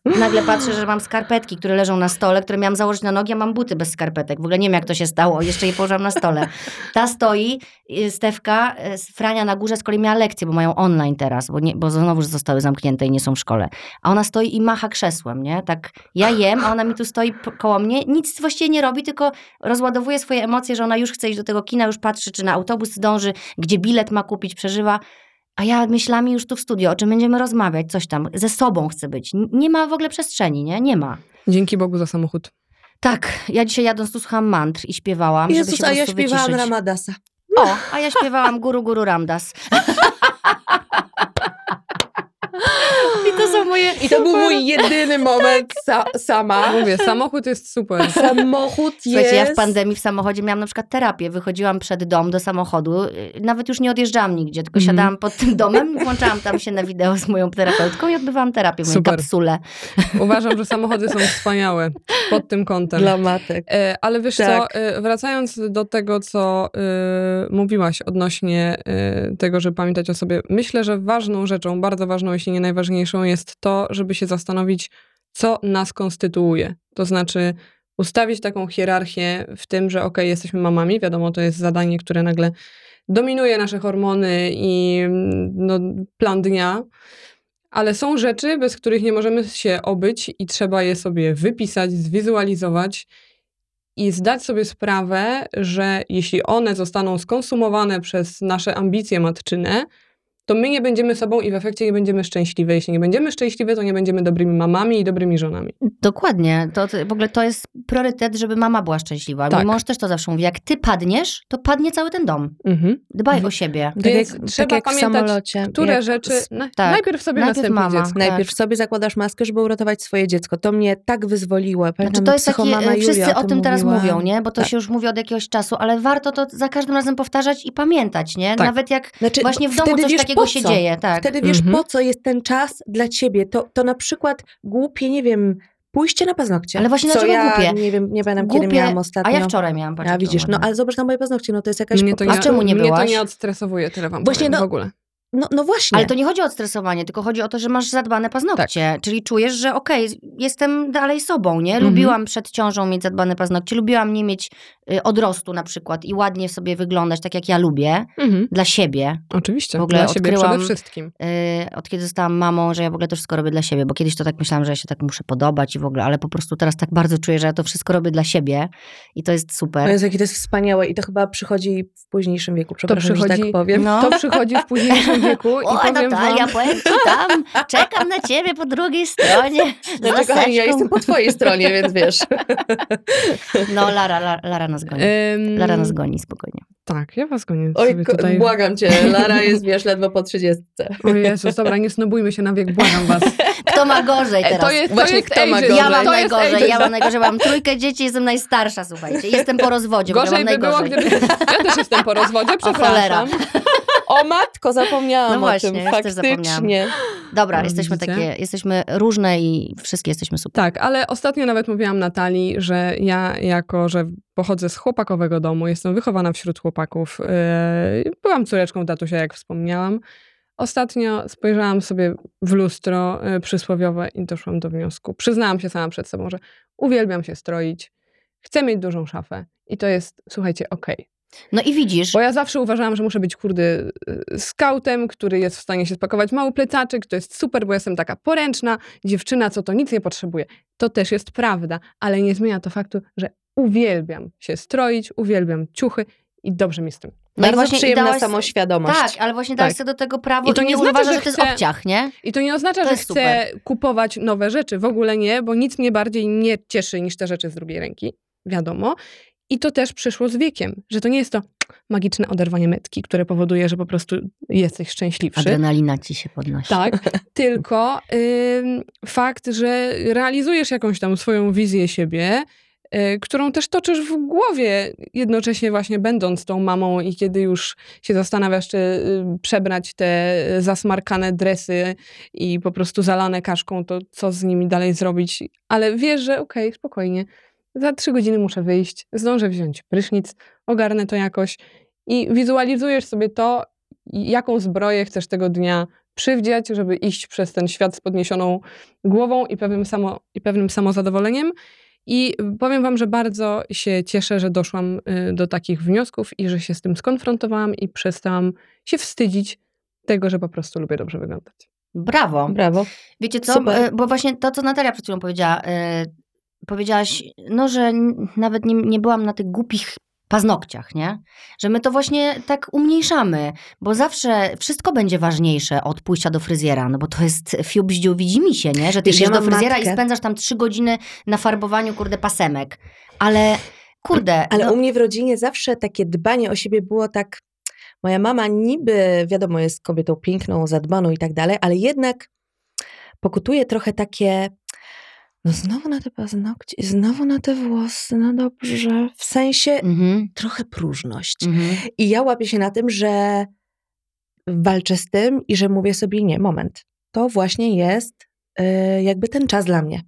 y, nagle patrzę, że mam skarpetki, które leżą na stole, które miałam założyć na nogi, a mam buty bez skarpetek. W ogóle nie wiem, jak to się stało. Jeszcze je położyłam na stole. Ta stoi, y, Stewka, y, Frania na górze z kolei miała lekcję, bo mają online teraz, bo, nie, bo znowu zostały zamknięte i nie są w szkole. A ona stoi i macha krzesłem, nie? Tak, ja jem, a ona mi tu stoi koło mnie, nic właściwie nie robi, tylko rozładowuje swoje emocje, że ona już chce iść do tego kina, już patrzy, czy na autobus zdąży, gdzie bilet ma kupić, przeżywa. A ja myślami już tu w studio, o czym będziemy rozmawiać, coś tam, ze sobą chcę być. Nie ma w ogóle przestrzeni, nie? Nie ma. Dzięki Bogu za samochód. Tak, ja dzisiaj jadąc tu słuchałam mantr i śpiewałam, żeby Jezus, się po a ja śpiewałam wyciszyć. Ramadasa. O, a ja śpiewałam Guru Guru Ramdas. I to są moje... I to był mój jedyny moment sa- sama. Mówię, samochód jest super. Samochód jest... Słuchajcie, ja w pandemii w samochodzie miałam na przykład terapię. Wychodziłam przed dom do samochodu, y, nawet już nie odjeżdżałam nigdzie, tylko Mhm. siadałam pod tym domem, włączałam tam się na wideo z moją terapeutką i odbywałam terapię w mojej Super. kapsule. Uważam, że samochody są wspaniałe pod tym kątem. Dla matek. E, Ale wiesz Tak. co, e, wracając do tego, co e, mówiłaś odnośnie e, tego, żeby pamiętać o sobie, myślę, że ważną rzeczą, bardzo ważną, jeśli nie najważniejszą, jest to, żeby się zastanowić, co nas konstytuuje. To znaczy ustawić taką hierarchię w tym, że okej, jesteśmy mamami, wiadomo, to jest zadanie, które nagle dominuje nasze hormony i no, plan dnia, ale są rzeczy, bez których nie możemy się obyć i trzeba je sobie wypisać, zwizualizować i zdać sobie sprawę, że jeśli one zostaną skonsumowane przez nasze ambicje matczyne, to my nie będziemy sobą i w efekcie nie będziemy szczęśliwe. Jeśli nie będziemy szczęśliwe, to nie będziemy dobrymi mamami i dobrymi żonami. Dokładnie. To, to w ogóle to jest priorytet, żeby mama była szczęśliwa. Tak. Mój mąż też to zawsze mówi. Jak ty padniesz, to padnie cały ten dom. Mhm. Dbaj o siebie. Więc tak jak, trzeba tak jak w pamiętać, samolocie. Które jak rzeczy... Na, tak. Najpierw sobie Najpierw mama. dziecko. Najpierw Tak. sobie zakładasz maskę, żeby uratować swoje dziecko. To mnie tak wyzwoliło. Pamiętam, Znaczy to jest e, wszyscy Julia o tym teraz mówiła. mówią, nie? Bo to Tak. się już mówi od jakiegoś czasu, ale warto to za każdym razem powtarzać i pamiętać, nie? Tak. Nawet jak Znaczy, właśnie w domu coś wiesz, takiego po się co. dzieje, tak. Wtedy wiesz, Mhm. po co jest ten czas dla ciebie. To, to na przykład głupie, nie wiem, pójście na paznokcie. Ale właśnie Co dlaczego ja głupie? nie wiem, nie pamiętam, kiedy Głupie, miałam ostatnio. A ja wczoraj miałam. patrz, A widzisz, no ale zobacz na moje paznokcie, no to jest jakaś Mnie to. A czemu nie mnie to byłaś? nie odstresowuje, tyle wam Właśnie, powiem, no- w ogóle. No, no właśnie. Ale to nie chodzi o odstresowanie, tylko chodzi o to, że masz zadbane paznokcie. Tak. Czyli czujesz, że okej, jestem dalej sobą, nie? Mhm. Lubiłam przed ciążą mieć zadbane paznokcie, lubiłam nie mieć y, odrostu na przykład i ładnie sobie wyglądać tak, jak ja lubię, Mhm. dla siebie. Oczywiście, W ogóle dla siebie odkryłam- przede wszystkim. Y, od kiedy zostałam mamą, że ja w ogóle to wszystko robię dla siebie, bo kiedyś to tak myślałam, że ja się tak muszę podobać i w ogóle, ale po prostu teraz tak bardzo czuję, że ja to wszystko robię dla siebie i to jest super. No jest, jakie to jest wspaniałe i to chyba przychodzi w późniejszym wieku, przepraszam, że przychodzi- tak powiem. No. To przychodzi w późniejszym wieku i powiem Natalia, wam... powiem ci tam, czekam na ciebie po drugiej stronie. Znaczy, kochani, ja jestem po twojej stronie, więc wiesz. No, Lara, Lara, Lara nas goni. Ym, Lara nas goni, spokojnie. Tak, ja was gonię Oj, tutaj. błagam cię, Lara jest, wiesz, ledwo po trzydziestce. O Jezus, dobra, nie snobujmy się na wiek, błagam was. Kto ma gorzej E, teraz? To jest, Właśnie to jest kto ma gorzej? ja mam to najgorzej, ja mam najgorzej, mam trójkę dzieci, jestem najstarsza, słuchajcie. Jestem po rozwodzie, Gorzej mam by było, najgorzej. gdyby... Ja też jestem po rozwodzie, cholera. przepraszam. O matko, zapomniałam No właśnie, o tym, faktycznie. Dobra, No, jesteśmy widzicie? takie, jesteśmy różne i wszystkie jesteśmy super. Tak, ale ostatnio nawet mówiłam Natalii, że ja jako, że pochodzę z chłopakowego domu, jestem wychowana wśród chłopaków, yy, byłam córeczką tatusia, jak wspomniałam. Ostatnio spojrzałam sobie w lustro yy, przysłowiowe i doszłam do wniosku. Przyznałam się sama przed sobą, że uwielbiam się stroić, chcę mieć dużą szafę i to jest, słuchajcie, okej. No i widzisz, Bo ja zawsze uważałam, że muszę być kurde y, skautem, który jest w stanie się spakować mały plecaczek. To jest super, bo jestem taka poręczna dziewczyna, co to nic nie potrzebuje. To też jest prawda, ale nie zmienia to faktu, że uwielbiam się stroić, uwielbiam ciuchy i dobrze mi z tym. no Bardzo właśnie przyjemna dałaś- samoświadomość. Tak, ale właśnie dałeś Tak. sobie do tego prawo I to i nie nie znaczy, że to jest obciach, nie? I to nie oznacza, To że chcę kupować nowe rzeczy. W ogóle nie, bo nic mnie bardziej nie cieszy niż te rzeczy z drugiej ręki. Wiadomo. I to też przyszło z wiekiem, że to nie jest to magiczne oderwanie metki, które powoduje, że po prostu jesteś szczęśliwszy. Adrenalina ci się podnosi. Tak, tylko ym, fakt, że realizujesz jakąś tam swoją wizję siebie, y, którą też toczysz w głowie, jednocześnie właśnie będąc tą mamą i kiedy już się zastanawiasz, czy y, przebrać te zasmarkane dresy i po prostu zalane kaszką, to co z nimi dalej zrobić. Ale wiesz, że okej, spokojnie, za trzy godziny muszę wyjść, zdążę wziąć prysznic, ogarnę to jakoś i wizualizujesz sobie to, jaką zbroję chcesz tego dnia przywdziać, żeby iść przez ten świat z podniesioną głową i pewnym, samo, i pewnym samozadowoleniem. I powiem wam, że bardzo się cieszę, że doszłam y, do takich wniosków i że się z tym skonfrontowałam i przestałam się wstydzić tego, że po prostu lubię dobrze wyglądać. Brawo. Brawo. Wiecie co, Super. E, bo właśnie to, co Natalia przed chwilą powiedziała, e, powiedziałaś, no, że nawet nie, nie byłam na tych głupich paznokciach, nie? Że my to właśnie tak umniejszamy, bo zawsze wszystko będzie ważniejsze od pójścia do fryzjera, no bo to jest fiu bździu widzi mi się, nie? Że ty Wiesz, idziesz ja do fryzjera matkę. i spędzasz tam trzy godziny na farbowaniu, kurde, pasemek. Ale, kurde, Ale no, u mnie w rodzinie zawsze takie dbanie o siebie było tak. Moja mama niby, wiadomo, jest kobietą piękną, zadbaną i tak dalej, ale jednak pokutuje trochę takie. No znowu na te paznokcie, znowu na te włosy, no dobrze. W sensie mhm, trochę próżność. mhm. I ja łapię się na tym, że walczę z tym i że mówię sobie, nie, moment. To właśnie jest y, jakby ten czas dla mnie,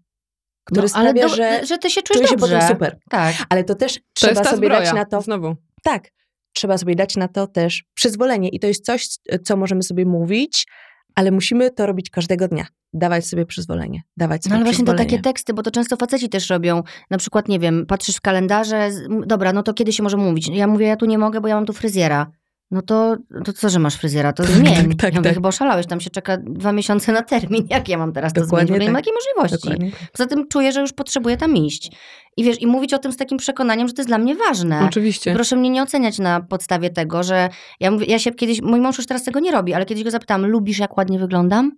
który No, sprawia, do- że że ty się czujesz czuję się dobrze. potem super. Tak. Ale to też To trzeba sobie zbroja, dać na to. znowu. Tak, trzeba sobie dać na to też przyzwolenie. I to jest coś, co możemy sobie mówić, ale musimy to robić każdego dnia. Dawać sobie przyzwolenie. Dawać sobie No ale właśnie to takie teksty, bo to często faceci też robią. Na przykład, nie wiem, patrzysz w kalendarze, dobra, no to kiedy się może mówić? Ja mówię, ja tu nie mogę, bo ja mam tu fryzjera. No to, to co, że masz fryzjera? To zmień. tak, tak, ja mówię, tak. chyba oszalałeś, tam się czeka dwa miesiące na termin. Jak ja mam teraz to Dokładnie zmienić? W ogóle Nie ma tak. takiej możliwości. Dokładnie. Poza tym czuję, że już potrzebuję tam iść. I wiesz, i mówić o tym z takim przekonaniem, że to jest dla mnie ważne. Oczywiście. Proszę mnie nie oceniać na podstawie tego, że ja mówię, ja się kiedyś, mój mąż już teraz tego nie robi, ale kiedyś go zapytałam, lubisz jak ładnie wyglądam?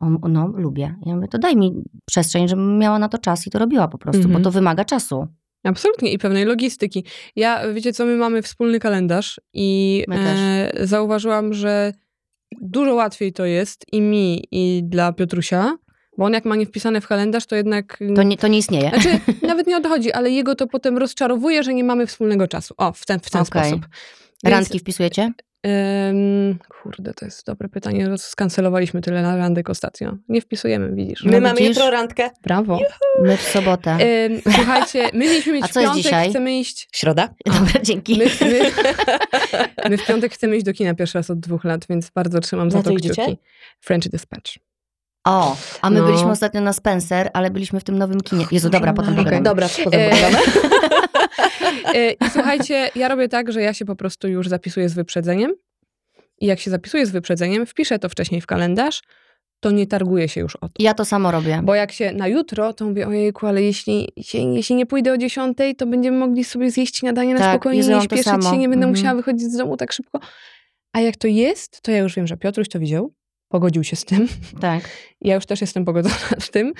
On, no, lubię. Ja mówię, to daj mi przestrzeń, żebym miała na to czas i to robiła po prostu, Mhm. bo to wymaga czasu. Absolutnie i pewnej logistyki. Ja, wiecie co, my mamy wspólny kalendarz i e, zauważyłam, że dużo łatwiej to jest i mi, i dla Piotrusia, bo on jak ma nie wpisane w kalendarz, to jednak... To nie, to nie istnieje. Znaczy, nawet nie o to chodzi, ale jego to potem rozczarowuje, że nie mamy wspólnego czasu. O, w ten, w ten Okej. sposób. Więc, Randki wpisujecie? Ym, kurde, to jest dobre pytanie. Skancelowaliśmy tyle na randek ostatnio. Nie wpisujemy, widzisz. My No mamy widzisz? jutro randkę. Brawo. My w sobotę. Ym, słuchajcie, my mieliśmy mieć A w co jest piątek, dzisiaj? chcemy iść... Środa. Dobra, dzięki. My, my, my w piątek chcemy iść do kina pierwszy raz od dwóch lat, więc bardzo trzymam za to co kciuki. idziecie? French Dispatch. O, a my No. byliśmy ostatnio na Spencer, ale byliśmy w tym nowym kinie. Jezu, dobra, potem Okej. pogadamy. Dobra, potem. E, I słuchajcie, ja robię tak, że ja się po prostu już zapisuję z wyprzedzeniem i jak się zapisuję z wyprzedzeniem, wpiszę to wcześniej w kalendarz, to nie targuję się już o to. Ja to samo robię. Bo jak się na jutro, to mówię, ojejku, ale jeśli, jeśli nie pójdę o 10, to będziemy mogli sobie zjeść śniadanie na Tak, spokojnie, nie śpieszyć się, nie będę Mhm. musiała wychodzić z domu tak szybko. A jak to jest, to ja już wiem, że Piotruś to widział, pogodził się z tym. Tak. Ja już też jestem pogodzona z tym.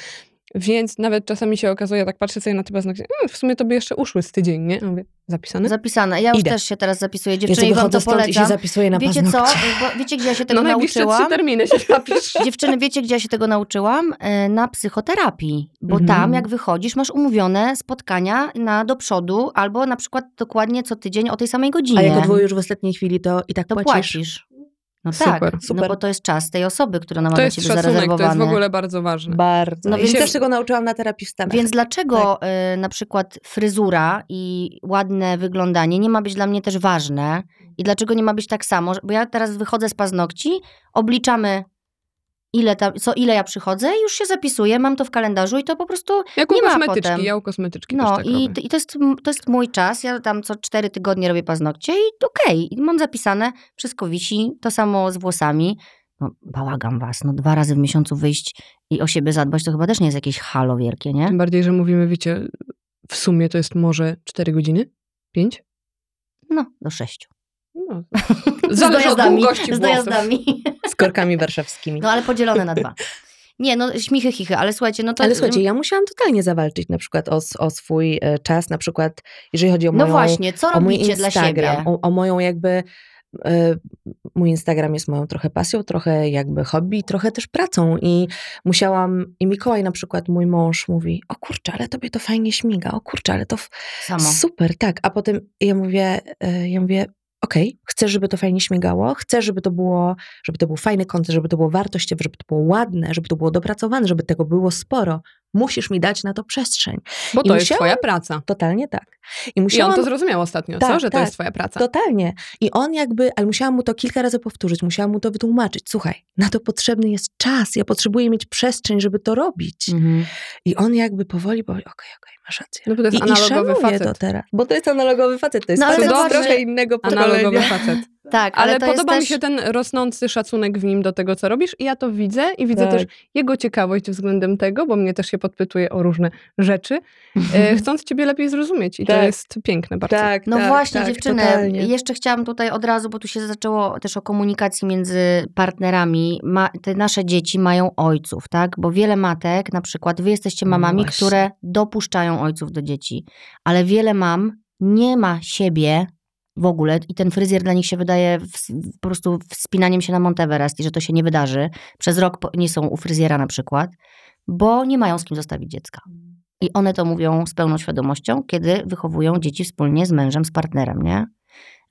Więc nawet czasami się okazuje, ja tak patrzę sobie na te paznokcie, mm, w sumie to by jeszcze uszły z tydzień, nie? Ja mówię, zapisane? Zapisane. Ja już Idę. też się teraz zapisuję. Dziewczyny, i wam to stąd i się polecam. zapisuję na Wiecie co? paznokcie. Bo wiecie, gdzie ja się tego no najbliższe trzy nauczyłam? terminy się zapisz. Dziewczyny, wiecie, gdzie ja się tego nauczyłam? E, Na psychoterapii. Bo Mhm. tam, jak wychodzisz, masz umówione spotkania na do przodu, albo na przykład dokładnie co tydzień o tej samej godzinie. A jak odwołujesz w ostatniej chwili, to i tak to płacisz. płacisz. No Super, tak, super. no bo to jest czas tej osoby, która ona ma dla jest ciebie to jest w ogóle bardzo ważne. Bardzo. No No więc- więc też tego nauczyłam na terapii w Stanach. Więc dlaczego Tak. y, na przykład fryzura i ładne wyglądanie nie ma być dla mnie też ważne? I dlaczego nie ma być tak samo? Bo ja teraz wychodzę z paznokci, obliczamy ile, tam, co, ile ja przychodzę i już się zapisuję, mam to w kalendarzu i to po prostu Jak u nie ma kosmetyczki, potem. ja u kosmetyczki No też tak i, robię. i to, jest, to jest mój czas. Ja tam co cztery tygodnie robię paznokcie i okej, i mam zapisane, wszystko wisi. To samo z włosami. No, bałagam was, no dwa razy w miesiącu wyjść i o siebie zadbać, to chyba też nie jest jakieś halo wielkie, nie? Tym bardziej, że mówimy, wiecie, w sumie to jest może 4 godziny? 5? No, do sześciu. No. Z Zależy od dojazdami. długości Z dojazdami. Z korkami warszawskimi. No ale podzielone na dwa. Nie, no śmichy, chichy, ale słuchajcie, no to... Ale słuchajcie, ja musiałam totalnie zawalczyć na przykład o, o swój e, czas, na przykład jeżeli chodzi o No moją, właśnie, co robicie dla Instagram, siebie? o, o moją jakby... e, Mój Instagram jest moją trochę pasją, trochę jakby hobby, trochę też pracą i musiałam, i Mikołaj na przykład, mój mąż mówi, o kurczę, ale tobie to fajnie śmiga, o kurczę, ale to Samo. super, tak, a potem ja mówię, e, ja mówię, okej, chcę, żeby to fajnie śmigało, chcę, żeby to było, żeby to był fajny kontent, żeby to było wartościowe, żeby to było ładne, żeby to było dopracowane, żeby tego było sporo. Musisz mi dać na to przestrzeń. Bo I to jest musiałam- twoja praca. Totalnie tak. I I on musiałam... to zrozumiał ostatnio, co? Tak, Że to tak. jest twoja praca. Totalnie. I on jakby, ale musiałam mu to kilka razy powtórzyć, musiałam mu to wytłumaczyć. Słuchaj, na to potrzebny jest czas, ja potrzebuję mieć przestrzeń, żeby to robić. Mhm. I on jakby powoli powie, okej, okej, masz rację. No bo to jest I, analogowy i facet. to teraz. Bo to jest analogowy facet, to jest No, facet trochę że- innego Analogowy pokolenia. facet. Tak, ale, Ale, to podoba jest mi też... się ten rosnący szacunek w nim do tego, co robisz i ja to widzę i widzę Tak. też jego ciekawość względem tego, bo mnie też się podpytuje o różne rzeczy, e, chcąc ciebie lepiej zrozumieć i to Tak. jest piękne bardzo. Tak, No tak, właśnie, tak, dziewczyny, totalnie. jeszcze chciałam tutaj od razu, bo tu się zaczęło też o komunikacji między partnerami. Ma, te nasze dzieci mają ojców, tak? Bo wiele matek, na przykład wy jesteście No mamami, właśnie. które dopuszczają ojców do dzieci, ale wiele mam nie ma siebie w ogóle i ten fryzjer dla nich się wydaje w, po prostu wspinaniem się na Monteverest i że to się nie wydarzy. Przez rok nie są u fryzjera na przykład, bo nie mają z kim zostawić dziecka. I one to mówią z pełną świadomością, kiedy wychowują dzieci wspólnie z mężem, z partnerem, nie?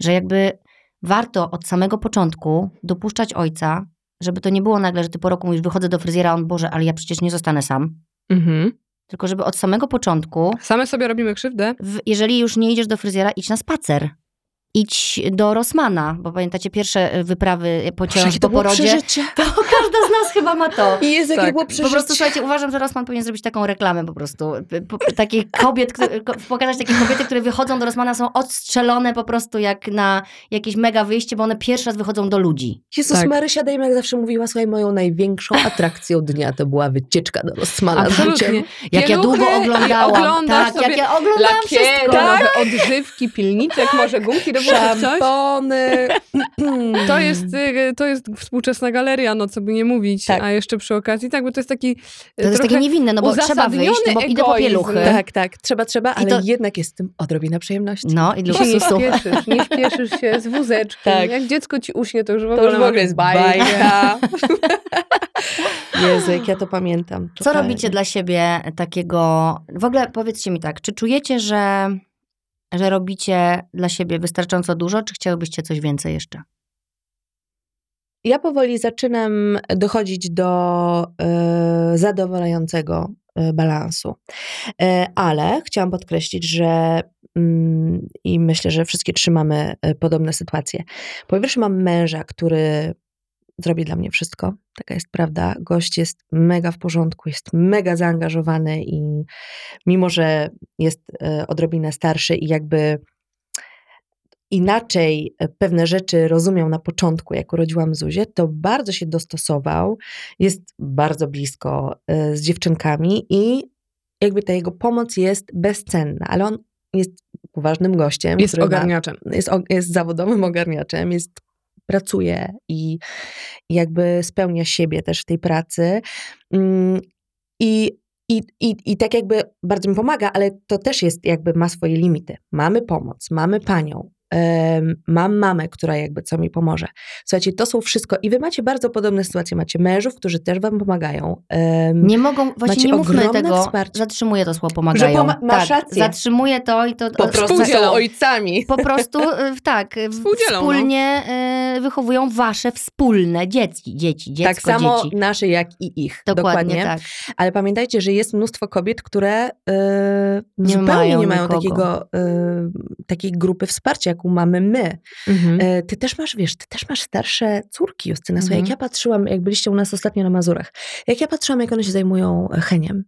Że jakby warto od samego początku dopuszczać ojca, żeby to nie było nagle, że ty po roku mówisz, wychodzę do fryzjera, a on, Boże, ale ja przecież nie zostanę sam. Mhm. Tylko żeby od samego początku, Same sobie robimy krzywdę. w, jeżeli już nie idziesz do fryzjera, idź na spacer. Idź do Rossmana, bo pamiętacie pierwsze e, wyprawy po to po porodzie. To każda z nas chyba ma to. I jest jakie Tak. było Po przeżycie. prostu słuchajcie, uważam, że Rosman powinien zrobić taką reklamę po prostu. Po- Takich kobiet, które, pokazać takie kobiety, które wychodzą do Rosmana, są odstrzelone po prostu jak na jakieś mega wyjście, bo one pierwszy raz wychodzą do ludzi. Jezus Tak. Marysia Dejma jak zawsze mówiła, słuchaj, moją największą atrakcją dnia to była wycieczka do Rossmana. Absolutnie. Jak ja długo oglądałam. Tak, jak ja oglądałam Lakiery, wszystko. nowe odżywki, pilniczek, może gumki do. Szampony. To jest, y, to jest współczesna galeria, no co by nie mówić. Tak. A jeszcze przy okazji, tak, bo to jest taki y, To jest takie niewinne, no bo trzeba wyjść, no bo idę po pieluchy. Tak, tak, trzeba, trzeba, ale to- jednak jest tym odrobina przyjemności. No i się nie luksusu. śpieszysz, nie śpieszysz się z wózeczkiem. Tak. Jak dziecko ci uśnie, to już w To ogóle, już w ogóle jest bajka. bajka. Jak ja to pamiętam. Co robicie dla siebie takiego... W ogóle powiedzcie mi tak, czy czujecie, że, że robicie dla siebie wystarczająco dużo, czy chciałybyście coś więcej jeszcze? ja powoli zaczynam dochodzić do y, zadowalającego y, balansu. Y, ale chciałam podkreślić, że mm, i myślę, że wszystkie trzymamy podobne sytuacje. Po pierwsze, mam męża, który zrobi dla mnie wszystko. Taka jest prawda. Gość jest mega w porządku, jest mega zaangażowany i mimo, że jest odrobinę starszy i jakby inaczej e, pewne rzeczy rozumiał na początku, jak urodziłam Zuzię, to bardzo się dostosował, jest bardzo blisko e, z dziewczynkami i jakby ta jego pomoc jest bezcenna, ale on jest poważnym gościem. Jest ogarniaczem. Ma, jest, jest zawodowym ogarniaczem, jest pracuje i jakby spełnia siebie też w tej pracy. Mm, I i, i, I tak jakby bardzo mi pomaga, ale to też jest jakby ma swoje limity. Mamy pomoc, mamy panią, mam mamę, która jakby co mi pomoże. Słuchajcie, to są wszystko i wy macie bardzo podobne sytuacje. Macie mężów, którzy też wam pomagają. nie mogą, właśnie nie mówmy tego, wsparcie. zatrzymuję to słowo pomagają. Że poma masz tak, rację. Zatrzymuję to i to... Po prostu są ojcami. Po prostu, y, tak, wspólnie no. wychowują wasze wspólne dzieci, dzieci dziecko, Tak samo dzieci. nasze jak i ich. Dokładnie, Dokładnie. tak. Ale pamiętajcie, że jest mnóstwo kobiet, które yy, nie zupełnie mają nie mają takiego, yy, takiej grupy wsparcia, jak mamy my. Mhm. E, ty też masz, wiesz, ty też masz starsze córki, Justyna. Słuchaj, mhm. jak ja patrzyłam, jak byliście u nas ostatnio na Mazurach, jak ja patrzyłam, jak one się zajmują heniem,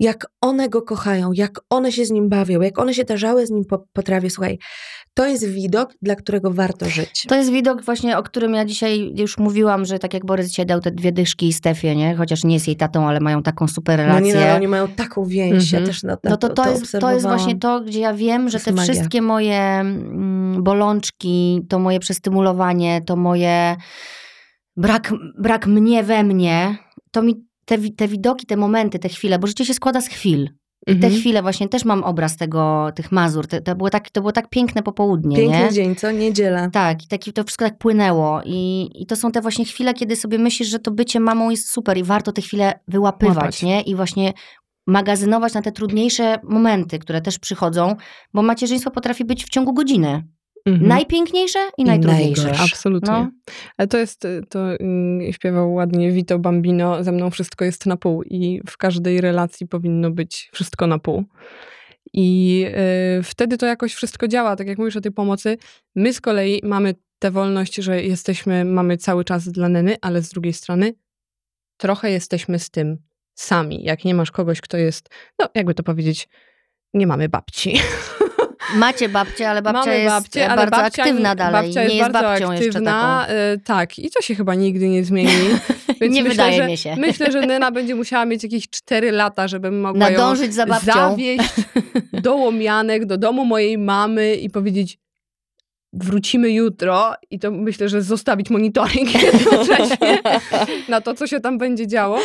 jak one go kochają, jak one się z nim bawią, jak one się tarzały z nim po, po trawie. Słuchaj, to jest widok, dla którego warto żyć. To jest widok właśnie, o którym ja dzisiaj już mówiłam, że tak jak Borys dzisiaj dał te dwie dyszki i Stefie, nie? Chociaż nie jest jej tatą, ale mają taką super relację. No nie, no, oni mają taką więź. Ja mhm. też na, na, no to, to, to, jest, to jest właśnie to, gdzie ja wiem, że te magia. wszystkie moje mm, bolączki, to moje przestymulowanie, to moje brak, brak mnie we mnie, to mi te, te widoki, te momenty, te chwile, bo życie się składa z chwil. I mhm. te chwile właśnie też mam obraz tego, tych Mazur. To, to, było, tak, to było tak piękne popołudnie. Piękny nie? dzień, co? Niedziela. Tak, i taki, to wszystko tak płynęło. I, I to są te właśnie chwile, kiedy sobie myślisz, że to bycie mamą jest super i warto te chwile wyłapywać, Łapać. nie? I właśnie magazynować na te trudniejsze momenty, które też przychodzą, bo macierzyństwo potrafi być w ciągu godziny. Mhm. Najpiękniejsze i, I najtrudniejsze. Absolutnie. No. Ale to jest, to mm, śpiewał ładnie Vito Bambino, ze mną wszystko jest na pół i w każdej relacji powinno być wszystko na pół. I y, wtedy to jakoś wszystko działa, tak jak mówisz o tej pomocy. My z kolei mamy tę wolność, że jesteśmy, mamy cały czas dla Neny, ale z drugiej strony trochę jesteśmy z tym sami. Jak nie masz kogoś, kto jest, no jakby to powiedzieć, nie mamy babci. Macie babcię, ale babcia Mamy jest babcię, ale bardzo babcia, aktywna dalej. Babcia jest, nie jest bardzo babcią aktywna. Yy, tak, i to się chyba nigdy nie zmieni. Więc nie myślę, wydaje że, mi się. Myślę, że Nena będzie musiała mieć jakieś 4 lata, żebym mogła Nadążyć ją za babcią. zawieźć do Łomianek, do domu mojej mamy i powiedzieć wrócimy jutro i to myślę, że zostawić monitoring jednocześnie na to, co się tam będzie działo.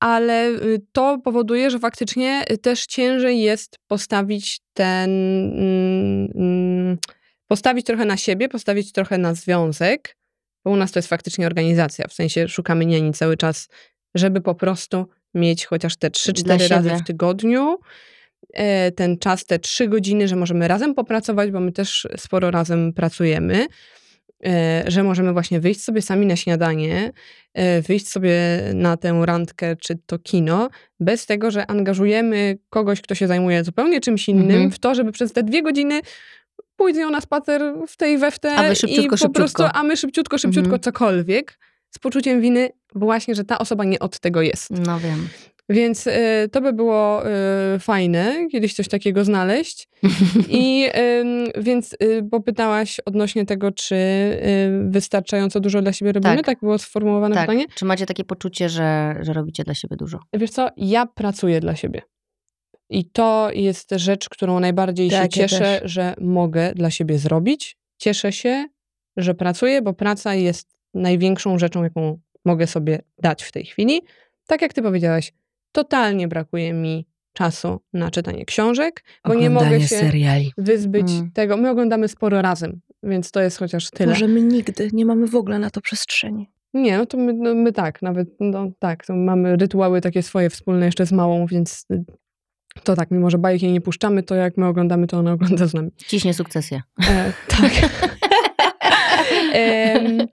Ale y, to powoduje, że faktycznie też ciężej jest postawić ten, mm, mm, postawić trochę na siebie, postawić trochę na związek, bo u nas to jest faktycznie organizacja, w sensie szukamy niani cały czas, żeby po prostu mieć chociaż te 3-4 razy w tygodniu, ten czas, te trzy godziny, że możemy razem popracować, bo my też sporo razem pracujemy, e, że możemy właśnie wyjść sobie sami na śniadanie, e, wyjść sobie na tę randkę czy to kino, bez tego, że angażujemy kogoś, kto się zajmuje zupełnie czymś innym, mhm. w to, żeby przez te dwie godziny pójść z nią na spacer w tej we w te a szybciutko, i po szybciutko. prostu, a my szybciutko, szybciutko mhm. cokolwiek, z poczuciem winy, bo właśnie, że ta osoba nie od tego jest. No wiem. Więc y, to by było y, fajne, kiedyś coś takiego znaleźć. I y, więc, bo pytałaś odnośnie tego, czy y, wystarczająco dużo dla siebie robimy? Tak, tak było sformułowane tak. pytanie? Czy macie takie poczucie, że, że robicie dla siebie dużo? Wiesz co, ja pracuję dla siebie. I to jest rzecz, którą najbardziej tak, się cieszę, ja że mogę dla siebie zrobić. Cieszę się, że pracuję, bo praca jest największą rzeczą, jaką mogę sobie dać w tej chwili. Tak jak ty powiedziałaś, totalnie brakuje mi czasu na czytanie książek, bo nie mogę się seriali. wyzbyć mm. tego. My oglądamy sporo razem, więc to jest chociaż tyle. Może my nigdy nie mamy w ogóle na to przestrzeni. Nie, no to my, no my tak, nawet no tak, to mamy rytuały takie swoje wspólne jeszcze z małą, więc y, to tak, mimo że bajek jej nie puszczamy, to jak my oglądamy, to ona ogląda z nami. Ciśnie sukcesję. E, tak. Em,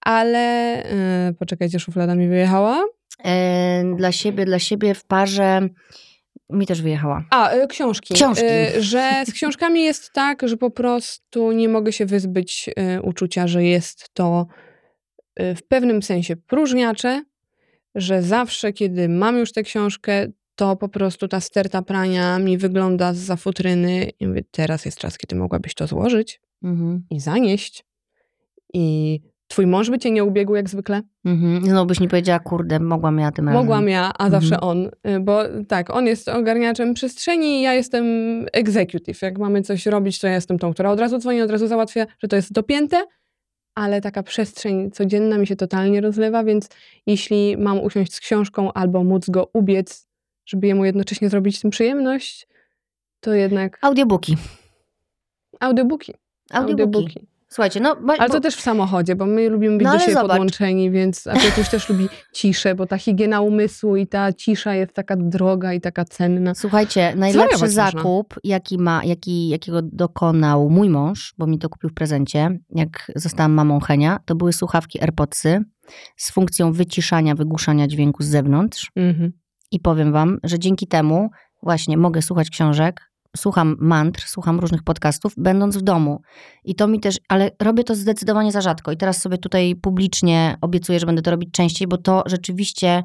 ale e, poczekajcie, szuflada mi wyjechała. Dla siebie, dla siebie w parze mi też wyjechała. A, e, książki. Książki. E, Że z książkami jest tak, że po prostu nie mogę się wyzbyć e, uczucia, że jest to w pewnym sensie próżniacze, że zawsze, kiedy mam już tę książkę, to po prostu ta sterta prania mi wygląda z futryny i mówię, teraz jest czas, kiedy mogłabyś to złożyć Mhm. i zanieść. I twój mąż by cię nie ubiegł jak zwykle. Mhm. Znowu byś nie powiedziała, kurde, mogłam ja tym razem. Mogłam ja, a Mhm. zawsze on. Y, Bo tak, on jest ogarniaczem przestrzeni, ja jestem executive. Jak mamy coś robić, to ja jestem tą, która od razu dzwoni, od razu załatwia, że to jest dopięte, ale taka przestrzeń codzienna mi się totalnie rozlewa, więc jeśli mam usiąść z książką albo móc go ubiec, żeby jemu jednocześnie zrobić tym przyjemność, to jednak Audiobooki. audiobooki. Audiobooki. Słuchajcie, no... Bo, Ale bo, to też w samochodzie, bo my lubimy być No do siebie zobacz. podłączeni, więc a Piotruś też lubi ciszę, bo ta higiena umysłu i ta cisza jest taka droga i taka cenna. Słuchajcie, najlepszy można. zakup, jaki ma, jaki, jakiego dokonał mój mąż, bo mi to kupił w prezencie, jak zostałam mamą Henia, to były słuchawki AirPodsy z funkcją wyciszania, wygłuszania dźwięku z zewnątrz. Mhm. I powiem wam, że dzięki temu właśnie mogę słuchać książek, słucham mantr, słucham różnych podcastów, będąc w domu. I to mi też, ale robię to zdecydowanie za rzadko. I teraz sobie tutaj publicznie obiecuję, że będę to robić częściej, bo to rzeczywiście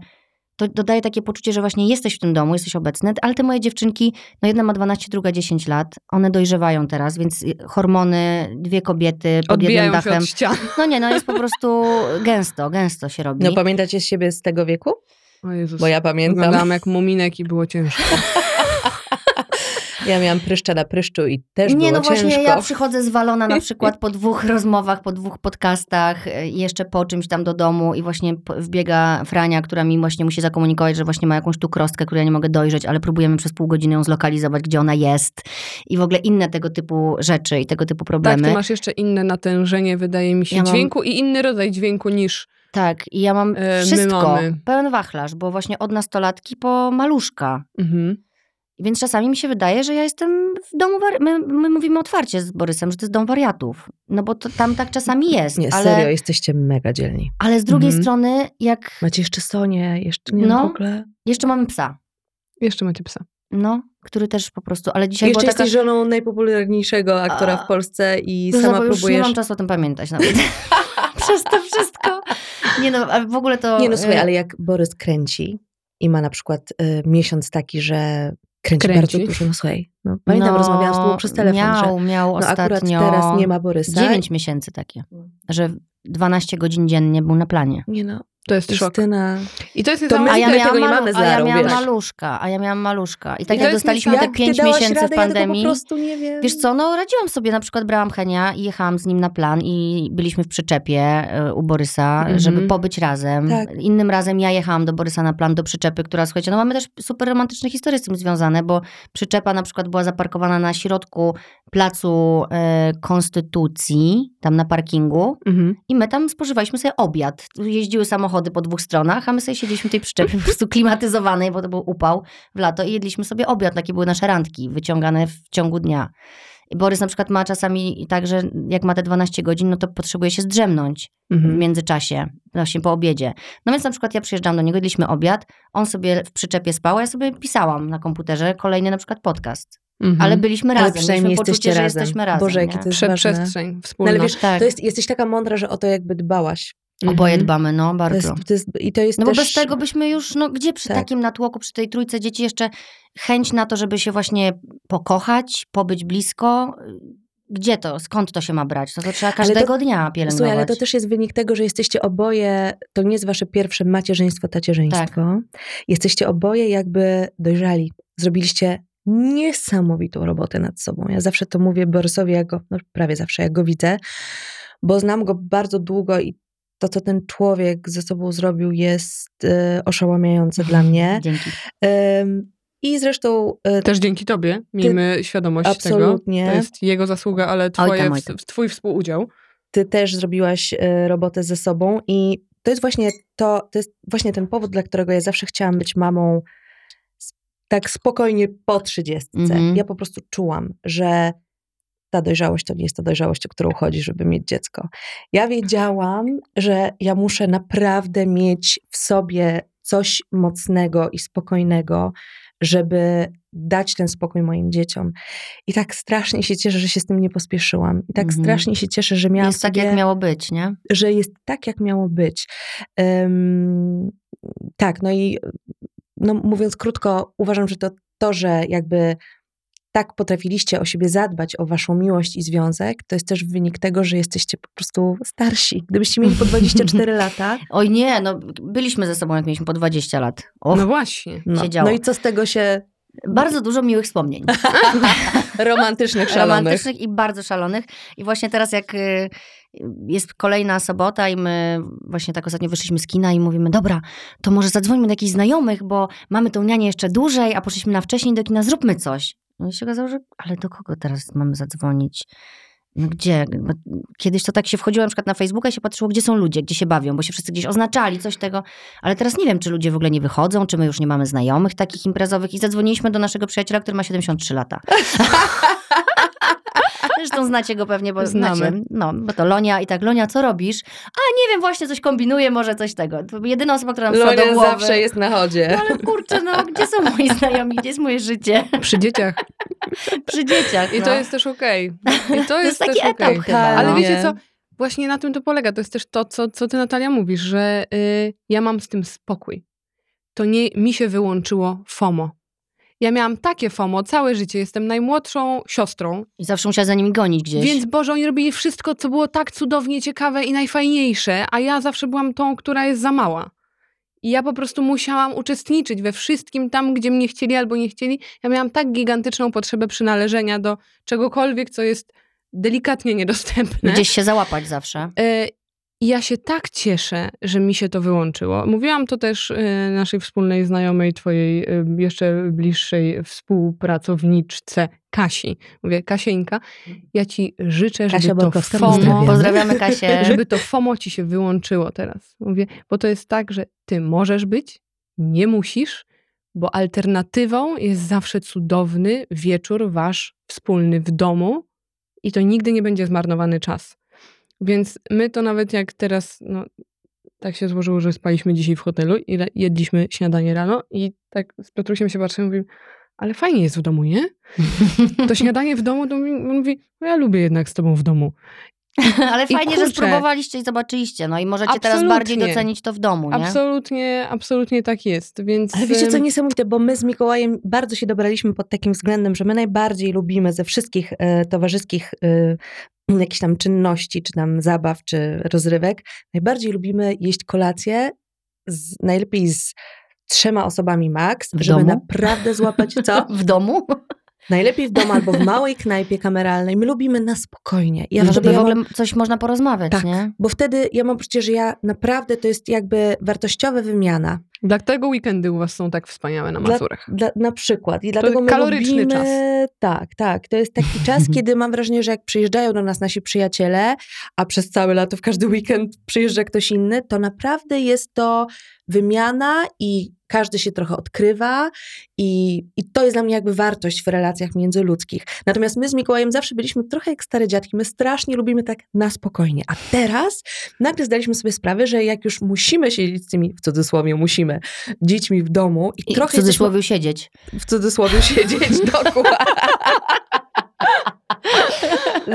to dodaje takie poczucie, że właśnie jesteś w tym domu, jesteś obecny, ale te moje dziewczynki, no jedna ma 12, druga 10 lat, one dojrzewają teraz, więc hormony, dwie kobiety pod Odbijają jednym się dachem. od ścian. No nie, no jest po prostu gęsto, gęsto się robi. No pamiętacie z siebie z tego wieku? O Jezus. Bo ja pamiętam, Wyglądałam jak muminek i było ciężko. ja miałam pryszcza na pryszczu i też Nie, no właśnie ciężko. ja przychodzę zwalona na przykład po dwóch rozmowach, po dwóch podcastach e, jeszcze po czymś tam do domu i właśnie wbiega Frania, która mi właśnie musi zakomunikować, że właśnie ma jakąś tu krostkę, której ja nie mogę dojrzeć, ale próbujemy przez pół godziny ją zlokalizować, gdzie ona jest i w ogóle inne tego typu rzeczy i tego typu Tak, problemy. ty masz jeszcze inne natężenie, wydaje mi się, Ja mam- dźwięku i inny rodzaj dźwięku niż... Tak, i ja mam E, wszystko, pełen wachlarz, bo właśnie od nastolatki po maluszka. Mhm. Więc czasami mi się wydaje, że ja jestem w domu, wari- my, my mówimy otwarcie z Borysem, że to jest dom wariatów. No bo to, tam tak czasami jest, Nie, ale, serio, jesteście mega dzielni. ale z drugiej Mhm. strony, jak Macie jeszcze Sonię, jeszcze nie No. no. w ogóle. jeszcze mamy psa, Jeszcze macie psa. no, który też po prostu, ale dzisiaj jeszcze była taka... jesteś żoną najpopularniejszego aktora A, w Polsce i Już sama zobacz, Już nie próbujesz... mam czasu o tym pamiętać nawet. Przez to wszystko. Nie no, ale w ogóle to... Nie no słuchaj, e, ale jak Borys kręci i ma na przykład y, miesiąc taki, że kręci, Kręci? bardzo dużo, no słuchaj, no, pamiętam, rozmawiałam z tobą przez telefon, miał, że miał no akurat ostatnio... teraz nie ma Borysa. 9 miesięcy takie, że 12 godzin dziennie był na planie. Nie no, To jest szok. Justyna. I to jest To my. A ja miałam, tego nie mamy z a ja miałam wiesz. maluszka, a ja miałam maluszka. I tak I jak dostaliśmy te. 5 ty dałaś miesięcy radę, w ja pandemii, po prostu nie wiem. Wiesz co, no radziłam sobie, na przykład brałam Henia i jechałam z nim na plan i byliśmy w przyczepie e, u Borysa, Mhm. żeby pobyć razem. Tak. Innym razem ja jechałam do Borysa na plan, do przyczepy, która, słuchajcie, no mamy też super romantyczne historie z tym związane, bo przyczepa na przykład była zaparkowana na środku placu e, Konstytucji, tam na parkingu Mhm. i my tam spożywaliśmy sobie obiad. Jeździły samochody po dwóch stronach, a my sobie siedzieliśmy w tej przyczepie po prostu klimatyzowanej, bo to był upał w lato i jedliśmy sobie obiad. Takie były nasze randki, wyciągane w ciągu dnia. I Borys na przykład ma czasami tak, że jak ma te 12 godzin, no to potrzebuje się zdrzemnąć w Mhm. międzyczasie, właśnie po obiedzie. No więc na przykład ja przyjeżdżam do niego, jedliśmy obiad, on sobie w przyczepie spał, a ja sobie pisałam na komputerze kolejny na przykład podcast. Mhm. Ale byliśmy Ale razem, przynajmniej mieliśmy jesteście poczucie, że razem. jesteśmy razem. Boże, jakie to jest Prze- ważne. przestrzeń No, wspólna. ale wiesz, Tak. to jest, jesteś taka mądra, że o to jakby dbałaś. Oboje Mhm. dbamy, no To bardzo. jest, to jest, I to jest No bo też... bez tego byśmy już, no gdzie przy Tak. takim natłoku, przy tej trójce dzieci jeszcze chęć na to, żeby się właśnie pokochać, pobyć blisko, gdzie to, skąd to się ma brać? No to trzeba Ale to- każdego dnia pielęgnować. Słuchaj, ale to też jest wynik tego, że jesteście oboje, to nie jest wasze pierwsze macierzyństwo, tacierzyństwo. Tak. Jesteście oboje jakby dojrzali. Zrobiliście niesamowitą robotę nad sobą. Ja zawsze to mówię Borysowi, jak go, no prawie zawsze jak go widzę, bo znam go bardzo długo i to, co ten człowiek ze sobą zrobił, jest e, oszałamiające dla mnie. Dzięki. I zresztą e, Też dzięki tobie miejmy świadomość Absolutnie. tego. To jest jego zasługa, ale twoje, oj twój współudział. ty też zrobiłaś e, robotę ze sobą i to jest właśnie to, to jest właśnie ten powód, dla którego ja zawsze chciałam być mamą tak spokojnie po trzydziestce. Mhm. Ja po prostu czułam, że ta dojrzałość to nie jest ta dojrzałość, o którą chodzi, żeby mieć dziecko. Ja wiedziałam, że ja muszę naprawdę mieć w sobie coś mocnego i spokojnego, żeby dać ten spokój moim dzieciom. I tak strasznie się cieszę, że się z tym nie pospieszyłam. I tak Mhm. strasznie się cieszę, że miałam Jest tak, sobie, jak miało być, nie? że jest tak, jak miało być. Ym, tak, no i no mówiąc krótko, uważam, że to, to, że jakby tak potrafiliście o siebie zadbać, o waszą miłość i związek, to jest też wynik tego, że jesteście po prostu starsi. Gdybyście mieli po 24 lata, Oj nie, no byliśmy ze sobą, jak mieliśmy po 20 lat. Och, No właśnie. no, się działo. no i co z tego się Bardzo dużo miłych wspomnień. romantycznych, szalonych. Romantycznych i bardzo szalonych. I właśnie teraz jak y, jest kolejna sobota i my właśnie tak ostatnio wyszliśmy z kina i mówimy, dobra, to może zadzwońmy do jakichś znajomych, bo mamy tą nianię jeszcze dłużej, a poszliśmy na wcześniej do kina, zróbmy coś. No i się okazało, że ale do kogo teraz mamy zadzwonić? No gdzie? Bo Kiedyś to tak się wchodziło na przykład na Facebooka i się patrzyło, gdzie są ludzie, gdzie się bawią, bo się wszyscy gdzieś oznaczali, coś tego. Ale teraz nie wiem, czy ludzie w ogóle nie wychodzą, czy my już nie mamy znajomych takich imprezowych i zadzwoniliśmy do naszego przyjaciela, który ma 73 lata. Zresztą znacie go pewnie, bo Znamy. znacie. No, bo to Lonia i tak, Lonia, co robisz? A nie wiem, właśnie coś kombinuję, może coś tego. To jedyna osoba, która nam przyszła do Lonia głowy. zawsze jest na chodzie. No ale kurczę, no, gdzie są moi znajomi, gdzie jest moje życie? Przy dzieciach. Przy dzieciach, I no. to jest też okej. I to, jest jest, taki też etap okej. chyba, Ale no. wiecie co? Właśnie na tym to polega. To jest też to, co, co ty Natalia mówisz, że y, ja mam z tym spokój. To nie mi się wyłączyło FOMO. Ja miałam takie FOMO całe życie. Jestem najmłodszą siostrą, I zawsze musiała za nimi gonić gdzieś. więc Boże, oni robili wszystko, co było tak cudownie ciekawe i najfajniejsze, a ja zawsze byłam tą, która jest za mała. I ja po prostu musiałam uczestniczyć we wszystkim tam, gdzie mnie chcieli albo nie chcieli. Ja miałam tak gigantyczną potrzebę przynależenia do czegokolwiek, co jest delikatnie niedostępne. Gdzieś się załapać zawsze. I ja się tak cieszę, że mi się to wyłączyło. Mówiłam to też e, naszej wspólnej znajomej, twojej e, jeszcze bliższej współpracowniczce Kasi. Mówię, Kasieńka, ja ci życzę, Kasia żeby to FOMO, pozdrawiamy. Pozdrawiamy Kasię. żeby to FOMO ci się wyłączyło teraz. Mówię, bo to jest tak, że ty możesz być, nie musisz, bo alternatywą jest zawsze cudowny wieczór wasz wspólny w domu i to nigdy nie będzie zmarnowany czas. Więc my to nawet jak teraz, no tak się złożyło, że spaliśmy dzisiaj w hotelu i jedliśmy śniadanie rano i tak z Piotrusiem się patrzymy i mówimy, ale fajnie jest w domu, nie? To śniadanie w domu, to mówi- mówi, no ja lubię jednak z tobą w domu. Ale fajnie, że spróbowaliście i zobaczyliście. No i możecie teraz bardziej docenić to w domu, nie? Absolutnie, absolutnie tak jest, więc... Ale wiecie co niesamowite, bo my z Mikołajem bardzo się dobraliśmy pod takim względem, że my najbardziej lubimy ze wszystkich e, towarzyskich e, jakichś tam czynności, czy tam zabaw, czy rozrywek, najbardziej lubimy jeść kolację z, najlepiej z trzema osobami max, W żeby domu? naprawdę złapać, co? W domu? Najlepiej w domu albo w małej knajpie kameralnej. My lubimy na spokojnie. Ja no, wtedy żeby ja w mam- ogóle coś można porozmawiać, Tak. nie? Bo wtedy ja mam poczucie, że ja naprawdę to jest jakby wartościowa wymiana. Dlatego weekendy u was są tak wspaniałe na Dla- Mazurach. Dla, na przykład. I dlatego my kaloryczny lubimy, czas. Tak, tak. To jest taki czas, kiedy mam wrażenie, że jak przyjeżdżają do nas nasi przyjaciele, a przez całe lato, w każdy weekend przyjeżdża ktoś inny, to naprawdę jest to wymiana i każdy się trochę odkrywa i, i to jest dla mnie jakby wartość w relacjach międzyludzkich. Natomiast my z Mikołajem zawsze byliśmy trochę jak stare dziadki. My strasznie lubimy tak na spokojnie. A teraz nagle zdaliśmy sobie sprawę, że jak już musimy siedzieć z tymi, w cudzysłowie musimy, dziećmi w domu i, I w trochę jesteśmy- cudzysłowie siedzieć. w cudzysłowie siedzieć dokładnie.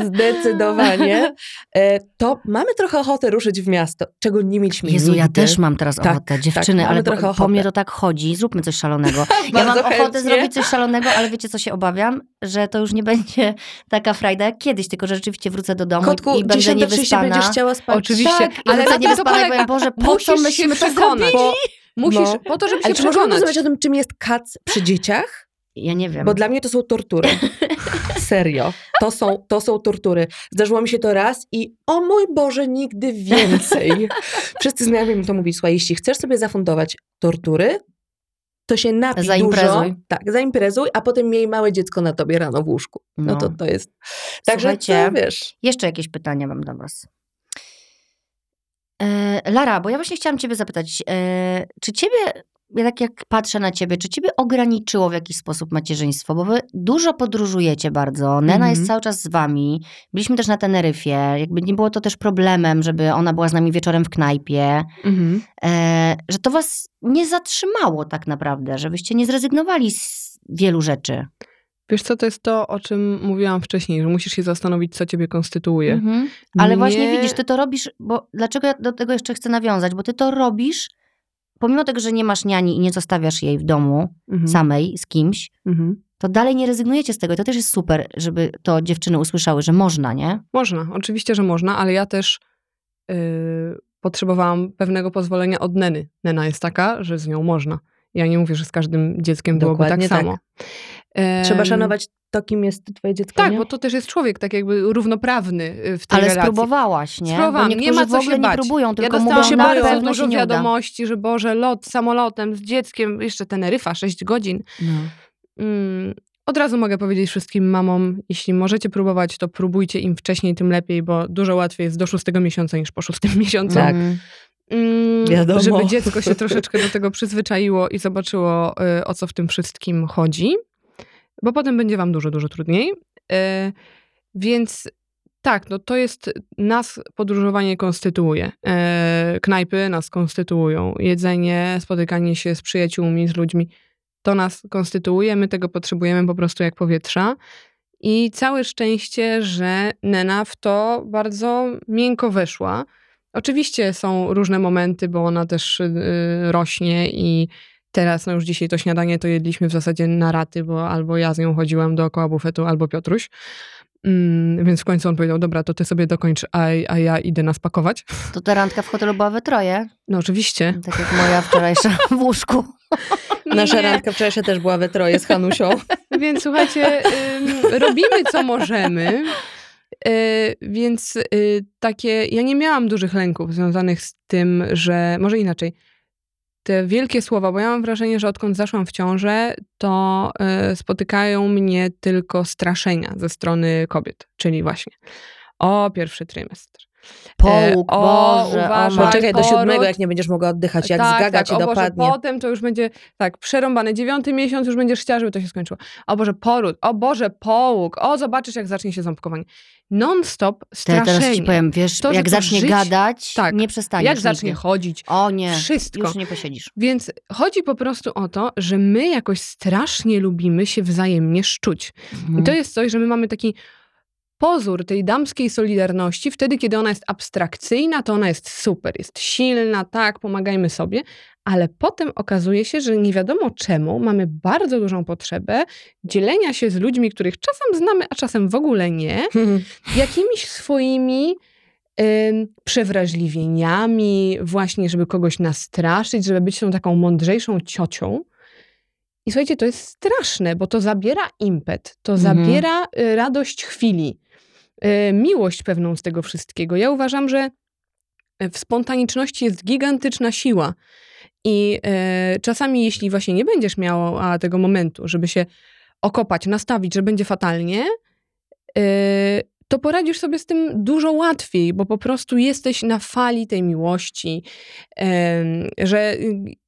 Zdecydowanie. E, To mamy trochę ochotę ruszyć w miasto, czego nie mieliśmy Jezu, ja nigdy. też mam teraz Tak, ochotę. Dziewczyny, mamy ale po, po mnie to tak chodzi. Zróbmy coś szalonego. Ja mam ochotę chętnie. zrobić coś szalonego, ale wiecie, co się obawiam? Że to już nie będzie taka frajda jak kiedyś, tylko że rzeczywiście wrócę do domu Kotku, i będę 10.30 niewyspana. będziesz chciała spać. Oczywiście, Tak, ale wrócę niewyspana i powiem, Boże, po co myśmy się to przekonać. zrobili? Musisz, No. po to, żeby Ale się czy możemy przekonać. rozmawiać o tym, czym jest kac przy dzieciach? Ja nie wiem. Bo dla mnie to są tortury. Serio. To są, to są tortury. Zdarzyło mi się to raz i o mój Boże, nigdy więcej. Wszyscy znajomi mi to mówili, słuchaj, jeśli chcesz sobie zafundować tortury, to się napij Zaimprezuj. dużo. Tak, zaimprezuj, a potem miej małe dziecko na tobie rano w łóżku. No, No. to to jest... Także Słuchajcie, to wiesz... Jeszcze jakieś pytania mam do Was. E, Lara, bo ja właśnie chciałam Ciebie zapytać, e, czy Ciebie ja tak jak patrzę na ciebie, czy ciebie ograniczyło w jakiś sposób macierzyństwo? Bo wy dużo podróżujecie bardzo. Nena Mhm. jest cały czas z wami. Byliśmy też na Teneryfie. Jakby nie było to też problemem, żeby ona była z nami wieczorem w knajpie. Mhm. E, że to was nie zatrzymało tak naprawdę, żebyście nie zrezygnowali z wielu rzeczy. Wiesz co, to jest to, o czym mówiłam wcześniej, że musisz się zastanowić, co ciebie konstytuuje. Mhm. Ale właśnie Mnie- widzisz, ty to robisz, bo dlaczego ja do tego jeszcze chcę nawiązać? Bo ty to robisz, pomimo tego, że nie masz niani i nie zostawiasz jej w domu Mhm. samej z kimś, Mhm. to dalej nie rezygnujecie z tego. I to też jest super, żeby to dziewczyny usłyszały, że można, nie? Można, oczywiście, że można, ale ja też yy, potrzebowałam pewnego pozwolenia od Neny. Nena jest taka, że z nią można. Ja nie mówię, że z każdym dzieckiem byłoby tak Dokładnie tak. samo. Trzeba szanować to, kim jest twoje dziecko, Tak, nie? bo to też jest człowiek tak jakby równoprawny y, w tej Ale relacji. spróbowałaś, nie? Spróbowałam, Bo nie ma w co ogóle się nie bać. próbują, Ja tylko dostałam mówią, bardzo na pewno dużo się nie wiadomości, że Boże, lot samolotem z dzieckiem, jeszcze Teneryfa, 6 godzin. No. Mm, od razu mogę powiedzieć wszystkim mamom, jeśli możecie próbować, to próbujcie im wcześniej, tym lepiej, bo dużo łatwiej jest do szóstego miesiąca niż po szóstym miesiącu. Tak. Mm. Mm, Wiadomo. Żeby dziecko się troszeczkę do tego przyzwyczaiło i zobaczyło, y, o co w tym wszystkim chodzi, bo potem będzie wam dużo, dużo trudniej. Y, Więc tak, no to jest, nas podróżowanie konstytuuje. E, Knajpy nas konstytuują. Jedzenie, spotykanie się z przyjaciółmi, z ludźmi, to nas konstytuuje. My tego potrzebujemy po prostu jak powietrza. I całe szczęście, że Nena w to bardzo miękko weszła. Oczywiście są różne momenty, bo ona też y, rośnie i teraz, no już dzisiaj to śniadanie to jedliśmy w zasadzie na raty, bo albo ja z nią chodziłam dookoła bufetu, albo Piotruś. Mm, więc w końcu on powiedział, dobra, to ty sobie dokończ, a, a ja idę nas pakować. To ta randka w hotelu była we troje, No oczywiście. tak jak moja wczorajsza w łóżku. Nasza Nie. randka wczorajsza też była we troje z Hanusią. Więc słuchajcie, ym, robimy co możemy. Y, więc y, takie, ja nie miałam dużych lęków związanych z tym, że, może inaczej, te wielkie słowa, bo ja mam wrażenie, że odkąd zaszłam w ciążę, to y, spotykają mnie tylko straszenia ze strony kobiet, czyli właśnie o pierwszy trymestr. Połóg, E, o, Boże, uważaj, o Tak, Poczekaj do poród. siódmego, jak nie będziesz mogła oddychać, jak zgaga ci o Boże, dopadnie. potem to już będzie, tak, przerąbane. Dziewiąty miesiąc już będziesz chciała, żeby to się skończyło. O Boże, poród, o Boże, połóg, o zobaczysz, jak zacznie się ząbkowanie. Non-stop straszenie. teraz ci powiem, wiesz, To, jak zacznie żyć- gadać, tak. nie przestaniesz jak zacznie nigdy. chodzić. O nie, Wszystko. już nie posiedzisz. Więc chodzi po prostu o to, że my jakoś strasznie lubimy się wzajemnie szczuć. I Mhm. to jest coś, że my mamy taki pozór tej damskiej solidarności. Wtedy, kiedy ona jest abstrakcyjna, to ona jest super, jest silna, tak, pomagajmy sobie. Ale potem okazuje się, że nie wiadomo czemu mamy bardzo dużą potrzebę dzielenia się z ludźmi, których czasem znamy, a czasem w ogóle nie, jakimiś swoimi ym, przewrażliwieniami, właśnie, żeby kogoś nastraszyć, żeby być tą taką mądrzejszą ciocią. I słuchajcie, to jest straszne, bo to zabiera impet, to Mhm. zabiera y, radość chwili, miłość pewną z tego wszystkiego. Ja uważam, że w spontaniczności jest gigantyczna siła. I e, czasami, jeśli właśnie nie będziesz miała tego momentu, żeby się okopać, nastawić, że będzie fatalnie, e, to poradzisz sobie z tym dużo łatwiej, bo po prostu jesteś na fali tej miłości, że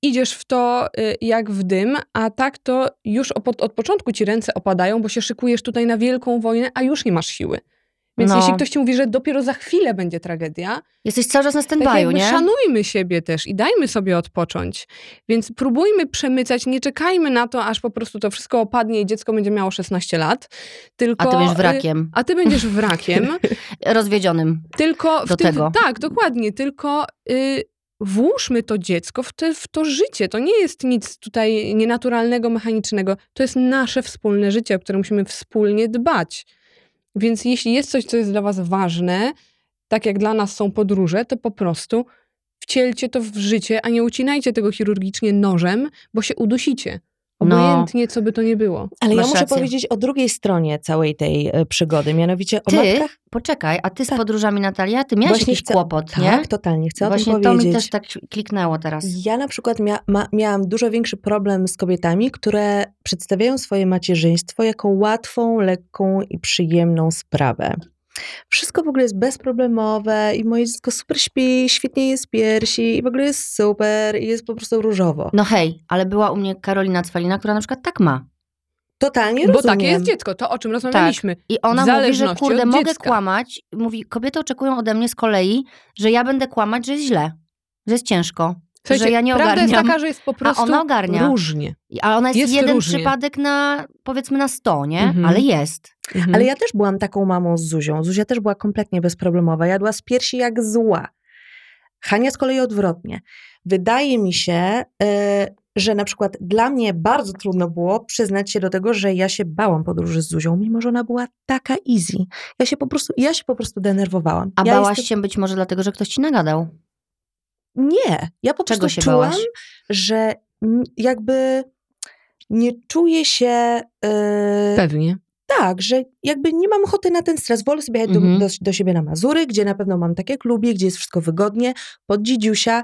idziesz w to jak w dym, a tak to już od, od początku ci ręce opadają, bo się szykujesz tutaj na wielką wojnę, a już nie masz siły. Więc No. jeśli ktoś ci mówi, że dopiero za chwilę będzie tragedia, Jesteś cały czas na tak stand-by'u, jakby nie? szanujmy siebie też i dajmy sobie odpocząć. Więc próbujmy przemycać, nie czekajmy na to, aż po prostu to wszystko opadnie i dziecko będzie miało 16 lat. Tylko, A ty będziesz y, wrakiem, A ty będziesz wrakiem. rozwiedzionym. tylko Do tym, tego. Tak, dokładnie. Tylko y, włóżmy to dziecko w, te, w to życie. To nie jest nic tutaj nienaturalnego, mechanicznego. To jest nasze wspólne życie, o które musimy wspólnie dbać. Więc jeśli jest coś, co jest dla was ważne, tak jak dla nas są podróże, to po prostu wcielcie to w życie, a nie ucinajcie tego chirurgicznie nożem, bo się udusicie. No. Obojętnie, co by to nie było. Ale Masz ja muszę rację. powiedzieć o drugiej stronie całej tej e, przygody, mianowicie o Ty, matkach. poczekaj, a ty z Tak. podróżami, Natalia, ty miałaś Właśnie jakiś chcę- kłopot, nie? Tak, totalnie, chcę Właśnie o tym to powiedzieć. mi też tak kliknęło teraz. Ja na przykład mia, ma, miałam dużo większy problem z kobietami, które przedstawiają swoje macierzyństwo jako łatwą, lekką i przyjemną sprawę. Wszystko w ogóle jest bezproblemowe i moje dziecko super śpi, świetnie jest piersi i w ogóle jest super i jest po prostu różowo. No hej, ale była u mnie Karolina Cwalina, która na przykład tak ma. Totalnie Bo rozumiem. takie jest dziecko, to o czym rozmawialiśmy. I ona W mówi, że zależności kurde, od mogę dziecka. kłamać. Mówi, kobiety oczekują ode mnie z kolei, że ja będę kłamać, że jest źle, że jest ciężko, Słuchajcie, że ja nie prawda ogarniam. jest taka, że jest po prostu ona ogarnia. różnie. Ale ona jest, Jest jeden różnie. przypadek na, powiedzmy, na sto, nie? Mhm. Ale jest. Mhm. Ale ja też byłam taką mamą z Zuzią. Zuzia też była kompletnie bezproblemowa. Jadła z piersi jak zła. Hania z kolei odwrotnie. Wydaje mi się, y, że na przykład dla mnie bardzo trudno było przyznać się do tego, że ja się bałam podróży z Zuzią, mimo że ona była taka easy. Ja się po prostu, ja się po prostu denerwowałam. A ja bałaś jestem- się być może dlatego, że ktoś ci nagadał. Nie. Ja po Czego prostu się czułam, bałaś? że jakby nie czuję się... y, Pewnie. Tak, że jakby nie mam ochoty na ten stres. Wolę sobie jechać Mhm. do, do, do siebie na Mazury, gdzie na pewno mam tak jak lubię, gdzie jest wszystko wygodnie, pod dzidziusia.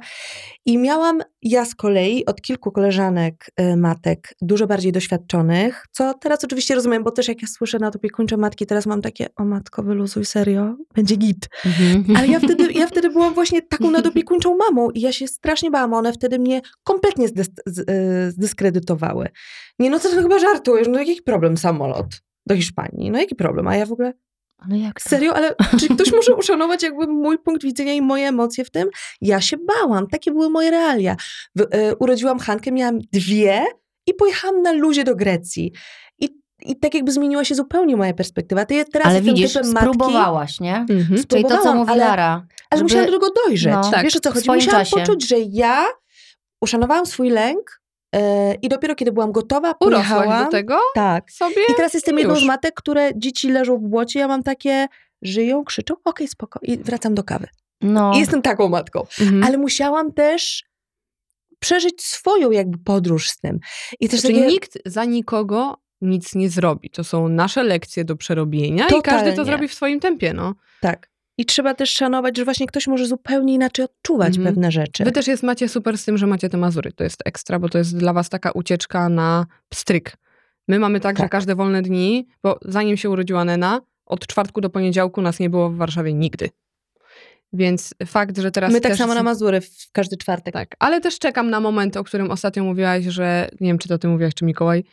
I miałam ja z kolei od kilku koleżanek y, matek, dużo bardziej doświadczonych, co teraz oczywiście rozumiem, bo też jak ja słyszę na to piekuńcze matki, teraz mam takie, o matko, wyluzuj, serio, będzie git. Ale ja wtedy, ja wtedy byłam właśnie taką nadopiekuńczą mamą i ja się strasznie bałam. One wtedy mnie kompletnie zdys- z, y, zdyskredytowały. Nie no, co ty chyba żartujesz, no jaki problem samolot do Hiszpanii? No jaki problem? A ja w ogóle, No jak to? serio, ale czy ktoś może uszanować jakby mój punkt widzenia i moje emocje w tym? Ja się bałam, takie były moje realia. W, y, urodziłam Hankę, miałam dwie i pojechałam na luzie do Grecji. I, I tak jakby zmieniła się zupełnie moja perspektywa. Ty teraz Ale widzisz, typem matki, spróbowałaś, nie? Mhm. Czyli to, co mówi ale- Lara. ale żeby- musiałam do tego dojrzeć. No. Tak, Wiesz o co chodzi? Musiałam czasie. poczuć, że ja uszanowałam swój lęk e, i dopiero kiedy byłam gotowa, pojechałam. do tego Tak. sobie? I teraz jestem jedną z matek, które dzieci leżą w błocie, ja mam takie, żyją, krzyczą, okej, spoko, i wracam do kawy. No. I jestem taką matką. Mhm. Ale musiałam też przeżyć swoją jakby podróż z tym. I też Czyli takie, nikt za nikogo nic nie zrobi. To są nasze lekcje do przerobienia i każdy to Totalnie. zrobi w swoim tempie. No. Tak. I trzeba też szanować, że właśnie ktoś może zupełnie inaczej odczuwać Mhm. pewne rzeczy. Wy też jest, macie super z tym, że macie te Mazury. To jest ekstra, bo to jest dla was taka ucieczka na pstryk. My mamy tak, że Tak. każde wolne dni, bo zanim się urodziła Nena, od czwartku do poniedziałku nas nie było w Warszawie nigdy. Więc fakt, że teraz My tak samo na Mazury w każdy czwartek. Tak, ale też czekam na moment, o którym ostatnio mówiłaś, że nie wiem, czy to ty mówiłaś, czy Mikołaj,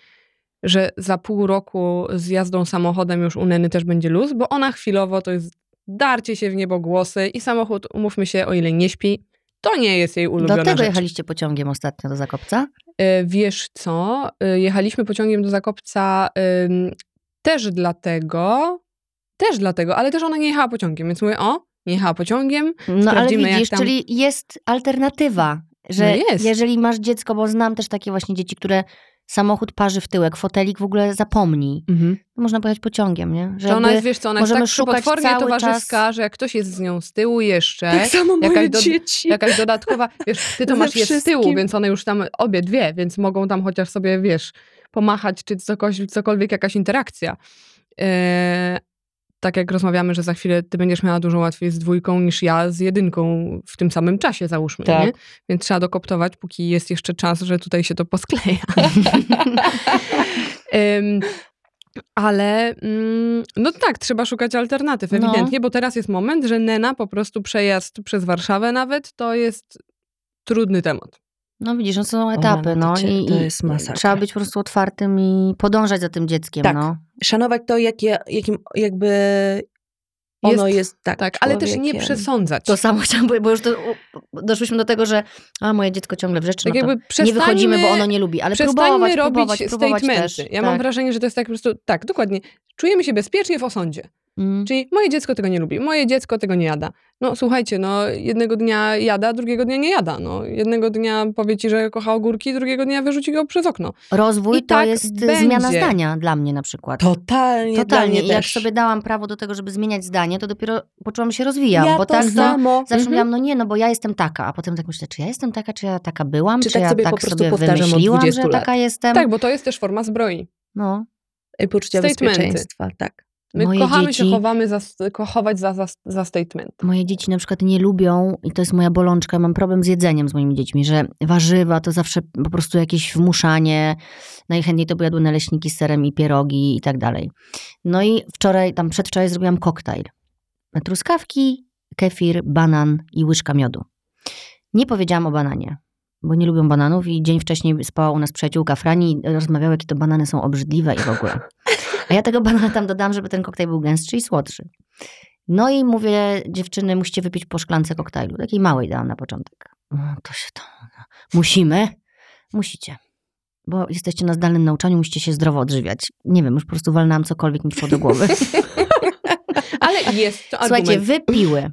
że za pół roku z jazdą samochodem już u Neny też będzie luz, bo ona chwilowo to jest darcie się w niebogłosy i samochód, umówmy się, o ile nie śpi, to nie jest jej ulubiona Do tego rzecz. jechaliście pociągiem ostatnio do Zakopca? E, Wiesz co, e, jechaliśmy pociągiem do Zakopca też dlatego, też dlatego, ale też ona nie jechała pociągiem, więc mówię, o, nie jechała pociągiem, No ale widzisz, tam- czyli jest alternatywa, że No jest. jeżeli masz dziecko, bo znam też takie właśnie dzieci, które samochód parzy w tyłek, fotelik w ogóle zapomnij. To można pojechać pociągiem, nie? Że ona jest, wiesz co, ona jest tak cały towarzyska, że jak ktoś jest z nią z tyłu jeszcze, Tak samo moje Jakaś do- dzieci. jakaś dodatkowa, wiesz, ty to masz je z tyłu, wszystkim. więc one już tam obie dwie, więc mogą tam chociaż sobie, wiesz, pomachać, czy cokolwiek, cokolwiek jakaś interakcja. E, tak jak rozmawiamy, że za chwilę ty będziesz miała dużo łatwiej z dwójką niż ja z jedynką w tym samym czasie, załóżmy, Tak. nie? Więc trzeba dokoptować, póki jest jeszcze czas, że tutaj się to poskleja. Em, ale mm, no tak, trzeba szukać alternatyw, No. ewidentnie, bo teraz jest moment, że Nena po prostu przejazd przez Warszawę nawet to jest trudny temat. No widzisz, no są etapy, no i, to jest masakra. trzeba być po prostu otwartym i podążać za tym dzieckiem, Tak. no. Szanować to, jakie, jakim jakby ono jest, tak, Tak, ale też nie przesądzać. To samo chciałam bo już to, u- doszłyśmy do tego, że a moje dziecko ciągle wrzeczy, tak no nie wychodzimy, bo ono nie lubi, ale próbować, robić próbować, próbować statementy. też. Ja tak. mam wrażenie, że to jest tak po prostu, tak, dokładnie. Czujemy się bezpiecznie w osądzie. Mm. Czyli moje dziecko tego nie lubi, moje dziecko tego nie jada. No słuchajcie, no jednego dnia jada, drugiego dnia nie jada. No, jednego dnia powie ci, że kocha ogórki, drugiego dnia wyrzuci go przez okno. Rozwój I to tak jest będzie. zmiana zdania dla mnie na przykład. Totalnie, Totalnie. I jak sobie dałam prawo do tego, żeby zmieniać zdanie, to dopiero poczułam, że się rozwijam. ja bo to tak to samo. zawsze Mhm. mówiłam, no nie, no bo ja jestem taka. A potem tak myślę, czy ja jestem taka, czy ja taka byłam, Czy czy, tak ja sobie po tak prostu sobie wymyśliłam, 20 że lat. taka jestem. Tak, bo to jest też forma zbroi. No. I poczucia Statementy. bezpieczeństwa, tak. My Moje kochamy się dzieci- chowamy za, chować za, za, za statement. Moje dzieci na przykład nie lubią, i to jest moja bolączka, mam problem z jedzeniem z moimi dziećmi, że warzywa to zawsze po prostu jakieś wmuszanie, najchętniej to by jadły naleśniki z serem i pierogi i tak dalej. No i wczoraj, tam przedwczoraj zrobiłam koktajl. truskawki, kefir, banan i łyżka miodu. Nie powiedziałam o bananie, bo nie lubią bananów i dzień wcześniej spała u nas przyjaciółka Frani i rozmawiała, jakie to banany są obrzydliwe i w ogóle. A ja tego banana tam dodam, żeby ten koktajl był gęstszy i słodszy. No i mówię, dziewczyny, musicie wypić po szklance koktajlu. Takiej małej dałam na początek. O, to się to... Musimy? Musicie. Bo jesteście na zdalnym nauczaniu, musicie się zdrowo odżywiać. Nie wiem, już po prostu walnęłam cokolwiek mi przyszło do głowy. Ale jest to Słuchajcie, argument. wypiły.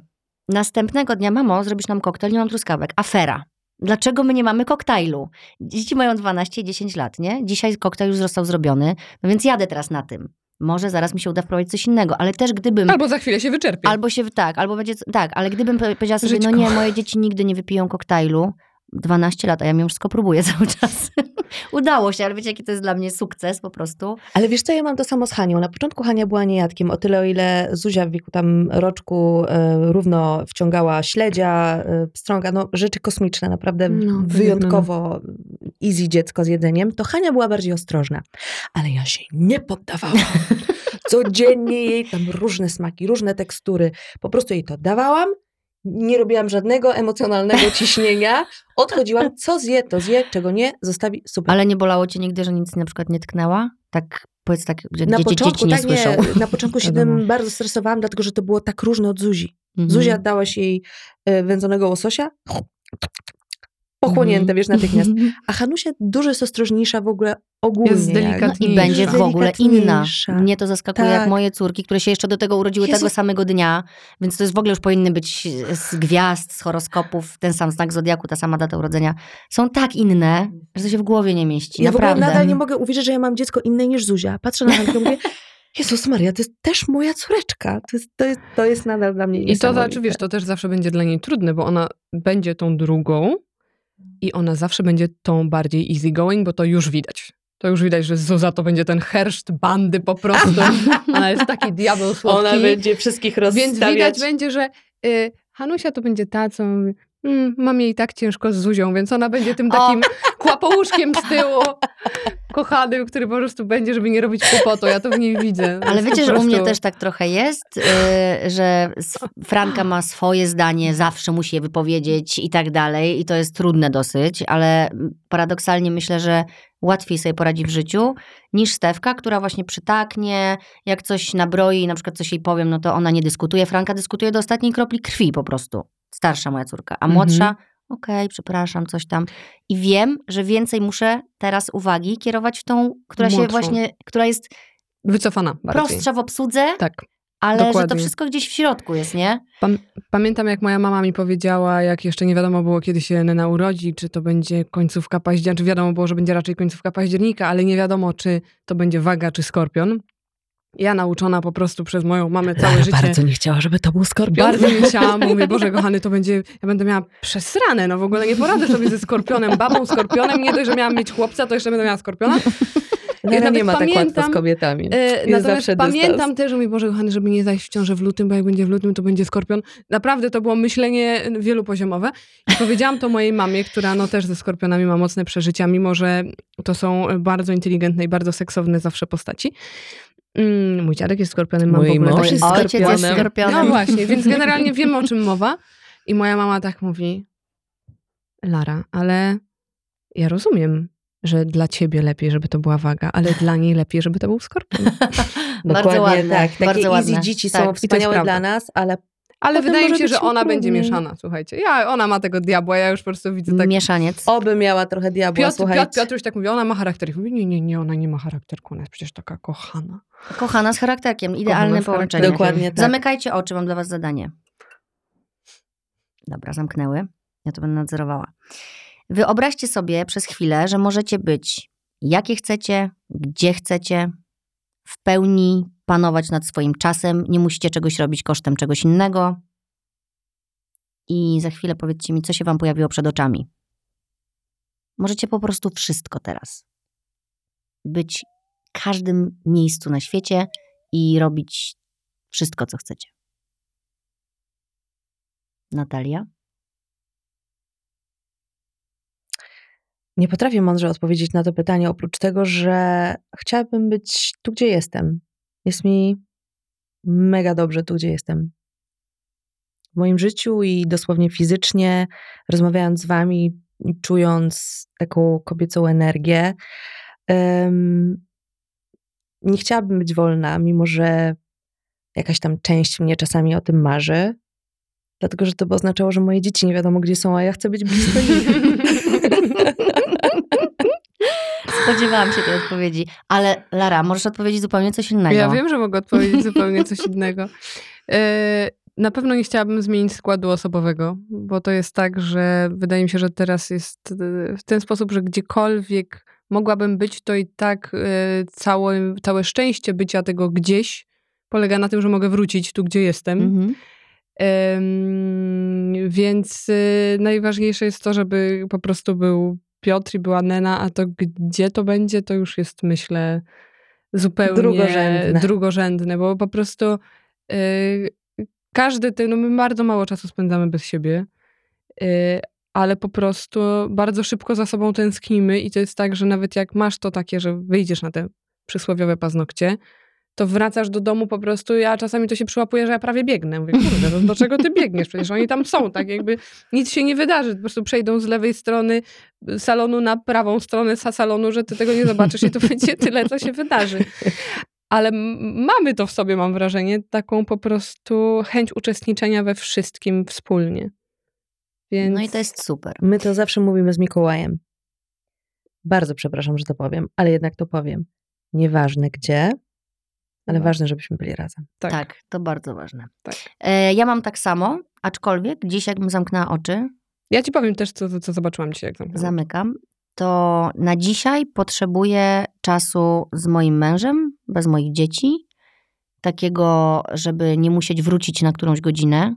Następnego dnia, mamo, zrobisz nam koktajl, nie mam truskawek. Afera. Dlaczego my nie mamy koktajlu? Dzieci mają 12 i 10 lat, nie? Dzisiaj koktajl już został zrobiony, no więc jadę teraz na tym. Może zaraz mi się uda wprowadzić coś innego, ale też gdybym... Albo za chwilę się wyczerpie. Albo się, tak, albo będzie, tak, ale gdybym powie- powiedziała sobie, Żyćko. no nie, moje dzieci nigdy nie wypiją koktajlu, 12 lat, a ja mimo wszystko próbuję cały czas. Udało się, ale wiecie, jaki to jest dla mnie sukces po prostu. Ale wiesz co, ja mam to samo z Hanią. Na początku Hania była niejadkiem, o tyle o ile Zuzia w wieku tam roczku e, równo wciągała śledzia, e, pstrąga, no rzeczy kosmiczne, naprawdę No, wyjątkowo easy dziecko z jedzeniem, to Hania była bardziej ostrożna. Ale ja się nie poddawałam. Codziennie jej tam różne smaki, różne tekstury. Po prostu jej to dawałam, nie robiłam żadnego emocjonalnego ciśnienia. Odchodziłam, co zje, to zje, czego nie, zostawi, super. Ale nie bolało cię nigdy, że nic na przykład nie tknęła? Tak, powiedz tak, gdzie Na gdzie początku, dzieci nie tak słyszą. na początku się tym bardzo stresowałam, dlatego że to było tak różne od Zuzi. Mhm. Zuzia dałaś jej e, wędzonego łososia, pochłonięte, wiesz, natychmiast. A Hanusia dużo jest ostrożniejsza w ogóle ogólnie. Jest delikatniejsza. I będzie w ogóle inna. Mnie to zaskakuje, Tak. jak moje córki, które się jeszcze do tego urodziły Jezu. tego samego dnia, więc to jest w ogóle już powinny być z gwiazd, z horoskopów, ten sam znak zodiaku, ta sama data urodzenia. Są tak inne, że to się w głowie nie mieści. Ja w ogóle Naprawdę. nadal nie mogę uwierzyć, że ja mam dziecko inne niż Zuzia. Patrzę na Hankę i mówię, Jezus Maria, to jest też moja córeczka. To jest, to jest, to jest nadal dla mnie I to znaczy, wiesz, to też zawsze będzie dla niej trudne, bo ona będzie tą drugą i ona zawsze będzie tą bardziej easygoing, bo to już widać. To już widać, że Zuza to będzie ten herszt bandy po prostu. Ona jest taki diabeł słodki. Ona będzie wszystkich Więc rozstawiać. widać będzie, że y, Hanusia to będzie ta, co mówi, mm, mam jej tak ciężko z Zuzią, więc ona będzie tym takim kłapouszkiem z tyłu, kochanym, który po prostu będzie, żeby nie robić kłopotu. Ja to w niej widzę. Ale wiecie, po że u mnie prostu- też tak trochę jest, yy, że Franka ma swoje zdanie, zawsze musi je wypowiedzieć i tak dalej i to jest trudne dosyć, ale paradoksalnie myślę, że łatwiej sobie poradzi w życiu niż Stewka, która właśnie przytaknie, jak coś nabroi, na przykład coś jej powiem, no to ona nie dyskutuje. Franka dyskutuje do ostatniej kropli krwi po prostu. Starsza moja córka, a Mhm. Okej, przepraszam, coś tam. I wiem, że więcej muszę teraz uwagi kierować w tą, która się Młodszą. właśnie, która jest Wycofana bardziej. prostsza w obsłudze, Tak. ale że to dokładnie. wszystko gdzieś w środku jest, nie? Pamiętam, jak moja mama mi powiedziała, jak jeszcze nie wiadomo było, kiedy się Nena urodzi, czy to będzie końcówka października, czy wiadomo było, że będzie raczej końcówka października, ale nie wiadomo, czy to będzie waga, czy skorpion. Ja nauczona po prostu przez moją mamę całe życie. bardzo nie chciała, żeby to był skorpion. Bardzo nie chciałam, mówię, Boże kochany, to będzie, ja będę miała przesrane, no w ogóle nie poradzę sobie ze skorpionem, babą skorpionem, nie dość, że miałam mieć chłopca, to jeszcze będę miała skorpiona. Nela nawet nie ma tak łatwo pamiętam, z kobietami. E, Jest natomiast zawsze dystans. pamiętam też, że mi Boże kochany, żeby nie zajść w ciążę w lutym, bo jak będzie w lutym, to będzie skorpion. Naprawdę to było myślenie wielopoziomowe. I powiedziałam to mojej mamie, która no też ze skorpionami ma mocne przeżycia, mimo że to są bardzo inteligentne i bardzo seksowne zawsze postaci. Mm, mój dziadek jest skorpionem, mam Mój w ogóle mąż jest Ojciec jest skorpionem. skorpionem. No właśnie, więc generalnie wiemy, o czym mowa. I moja mama tak mówi, Lara, ale ja rozumiem, że dla ciebie lepiej, żeby to była waga, ale dla niej lepiej, żeby to był skorpion. Bardzo Dokładnie ładne, tak. Takie bardzo easy ładne. dzieci Tak. Są wspaniałe dla nas, ale Ale Potem wydaje mi się, że ona będzie mieszana, słuchajcie. Ja, ona ma tego diabła, ja już po prostu widzę tak... Mieszaniec. oby miała trochę diabła, Piotr, słuchajcie. Piotr, Piotruś tak mówi, ona ma charakter. I mówi, nie, nie, nie, ona nie ma charakterku, ona jest przecież taka kochana. Kochana z charakterkiem. Idealne z połączenie. Dokładnie tak. Zamykajcie oczy, mam dla was zadanie. Dobra, zamknęły. Ja to będę nadzorowała. Wyobraźcie sobie przez chwilę, że możecie być jakie chcecie, gdzie chcecie, w pełni panować nad swoim czasem, nie musicie czegoś robić kosztem czegoś innego. I za chwilę powiedzcie mi, co się wam pojawiło przed oczami. Możecie po prostu wszystko teraz. Być w każdym miejscu na świecie i robić wszystko, co chcecie. Natalia? Nie potrafię mądrze odpowiedzieć na to pytanie, oprócz tego, że chciałabym być tu, gdzie jestem. Jest mi mega dobrze tu, gdzie jestem. w moim życiu i dosłownie fizycznie, rozmawiając z wami, czując taką kobiecą energię. Um, nie chciałabym być wolna, mimo że jakaś tam część mnie czasami o tym marzy, dlatego że to by oznaczało, że moje dzieci nie wiadomo gdzie są, a ja chcę być blisko nich. Spodziewałam się tej odpowiedzi. Ale Lara, możesz odpowiedzieć zupełnie coś innego. Ja wiem, że mogę odpowiedzieć zupełnie coś innego. E, na pewno nie chciałabym zmienić składu osobowego, bo to jest tak, że wydaje mi się, że teraz jest e, w ten sposób, że gdziekolwiek mogłabym być, to i tak e, całe, całe szczęście bycia tego gdzieś polega na tym, że mogę wrócić tu, gdzie jestem. Mhm. więc najważniejsze jest to, żeby po prostu był Piotr i była Nena, a to gdzie to będzie, to już jest myślę zupełnie drugorzędne, drugorzędne bo po prostu y, każdy ten, no my bardzo mało czasu spędzamy bez siebie, y, ale po prostu bardzo szybko za sobą tęsknimy i to jest tak, że nawet jak masz to takie, że wyjdziesz na te przysłowiowe paznokcie, to wracasz do domu po prostu, ja czasami to się przyłapuję, że ja prawie biegnę. Mówię, kurde, no do czego ty biegniesz? Przecież oni tam są, tak jakby nic się nie wydarzy. Po prostu przejdą z lewej strony salonu na prawą stronę salonu, że ty tego nie zobaczysz i to będzie tyle, co się wydarzy. Ale mamy to w sobie, mam wrażenie, taką po prostu chęć uczestniczenia we wszystkim wspólnie. Więc... No i to jest super. My to zawsze mówimy z Mikołajem. Bardzo przepraszam, że to powiem, ale jednak to powiem. Nieważne gdzie, ale ważne, żebyśmy byli razem. Tak, tak to bardzo ważne. Tak. E, ja mam tak samo, aczkolwiek dziś jakbym zamknęła oczy. Ja ci powiem też, co, co zobaczyłam dzisiaj, jak zamknęłam. Zamykam. To na dzisiaj potrzebuję czasu z moim mężem, bez moich dzieci. Takiego, żeby nie musieć wrócić na którąś godzinę,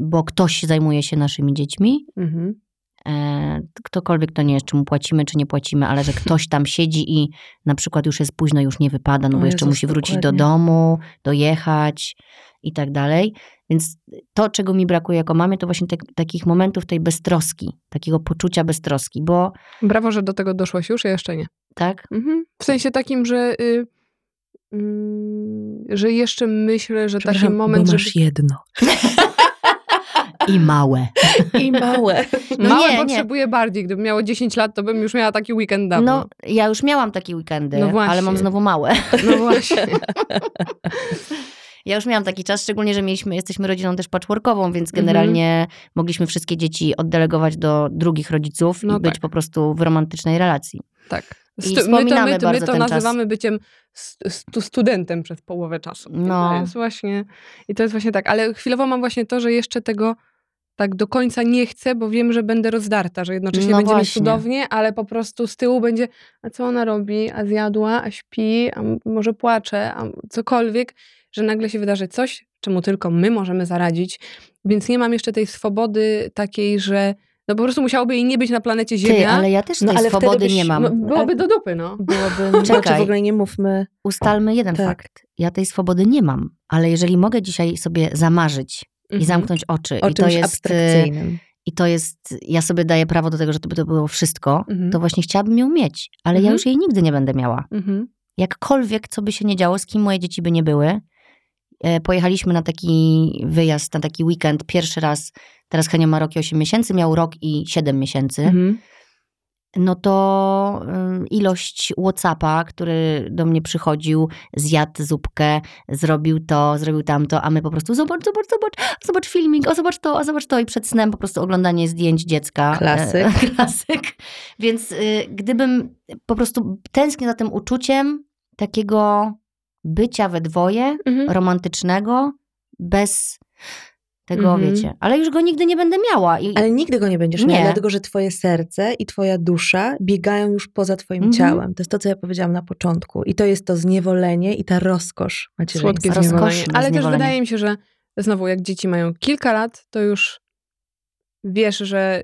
bo ktoś zajmuje się naszymi dziećmi. Mhm. E, ktokolwiek to nie jest, czy mu płacimy, czy nie płacimy, ale że ktoś tam siedzi i na przykład już jest późno, już nie wypada, no bo jeszcze musi wrócić dokładnie. do domu, dojechać i tak dalej. Więc to, czego mi brakuje jako mamie, to właśnie te, takich momentów tej beztroski, takiego poczucia beztroski, bo... Brawo, że do tego doszłaś już, ja jeszcze nie. Tak? Mhm. W sensie takim, że... Y że jeszcze myślę, że taki moment, masz żeby... jedno. I małe. I małe. No małe nie, potrzebuję nie. bardziej. Gdybym miała 10 lat, to bym już miała taki weekend dawno. No, ja już miałam takie weekendy, no ale mam znowu małe. No właśnie. Ja już miałam taki czas, szczególnie, że mieliśmy, jesteśmy rodziną też patchworkową, więc generalnie mhm. mogliśmy wszystkie dzieci oddelegować do drugich rodziców no i być tak. po prostu w romantycznej relacji. Tak. I my to, my, to, my to nazywamy czas. byciem stu studentem przez połowę czasu. No. To jest właśnie, I to jest właśnie tak. Ale chwilowo mam właśnie to, że jeszcze tego tak do końca nie chcę, bo wiem, że będę rozdarta, że jednocześnie no będzie mi cudownie, ale po prostu z tyłu będzie, a co ona robi, a zjadła, a śpi, a może płacze, a cokolwiek, że nagle się wydarzy coś, czemu tylko my możemy zaradzić. Więc nie mam jeszcze tej swobody takiej, że no po prostu musiałoby jej nie być na planecie Ziemia. Ty, ale ja też tej no, ale swobody byś, nie mam. No, byłoby do dupy, no. Byłoby, no, Czekaj, znaczy w ogóle nie mówmy. Ustalmy jeden tak. fakt. Ja tej swobody nie mam, ale jeżeli mogę dzisiaj sobie zamarzyć mhm. i zamknąć oczy o i to jest abstrakcyjnym. I to jest, ja sobie daję prawo do tego, że to by to było wszystko, mhm. to właśnie chciałabym ją mieć, ale mhm. ja już jej nigdy nie będę miała. Mhm. Jakkolwiek, co by się nie działo, z kim moje dzieci by nie były, E, pojechaliśmy na taki wyjazd, na taki weekend, pierwszy raz, teraz Henio ma rok i 8 miesięcy, miał rok i 7 miesięcy. Mhm. No to ilość Whatsappa, który do mnie przychodził, zjadł zupkę, zrobił to, zrobił tamto, a my po prostu zobacz, zobacz, zobacz, zobacz filmik, o zobacz to, o zobacz to i przed snem po prostu oglądanie zdjęć dziecka. E, klasyk. Klasyk. Więc y, gdybym po prostu tęsknię za tym uczuciem takiego bycia we dwoje, mhm. romantycznego, bez tego, mhm. wiecie. Ale już go nigdy nie będę miała. I... Ale nigdy go nie będziesz nie. miała, dlatego że twoje serce i twoja dusza biegają już poza twoim mhm. ciałem. To jest to, co ja powiedziałam na początku. I to jest to zniewolenie i ta rozkosz macierzyństwa. Słodkie zniewolenie. Ale też wydaje mi się, że znowu, jak dzieci mają kilka lat, to już wiesz, że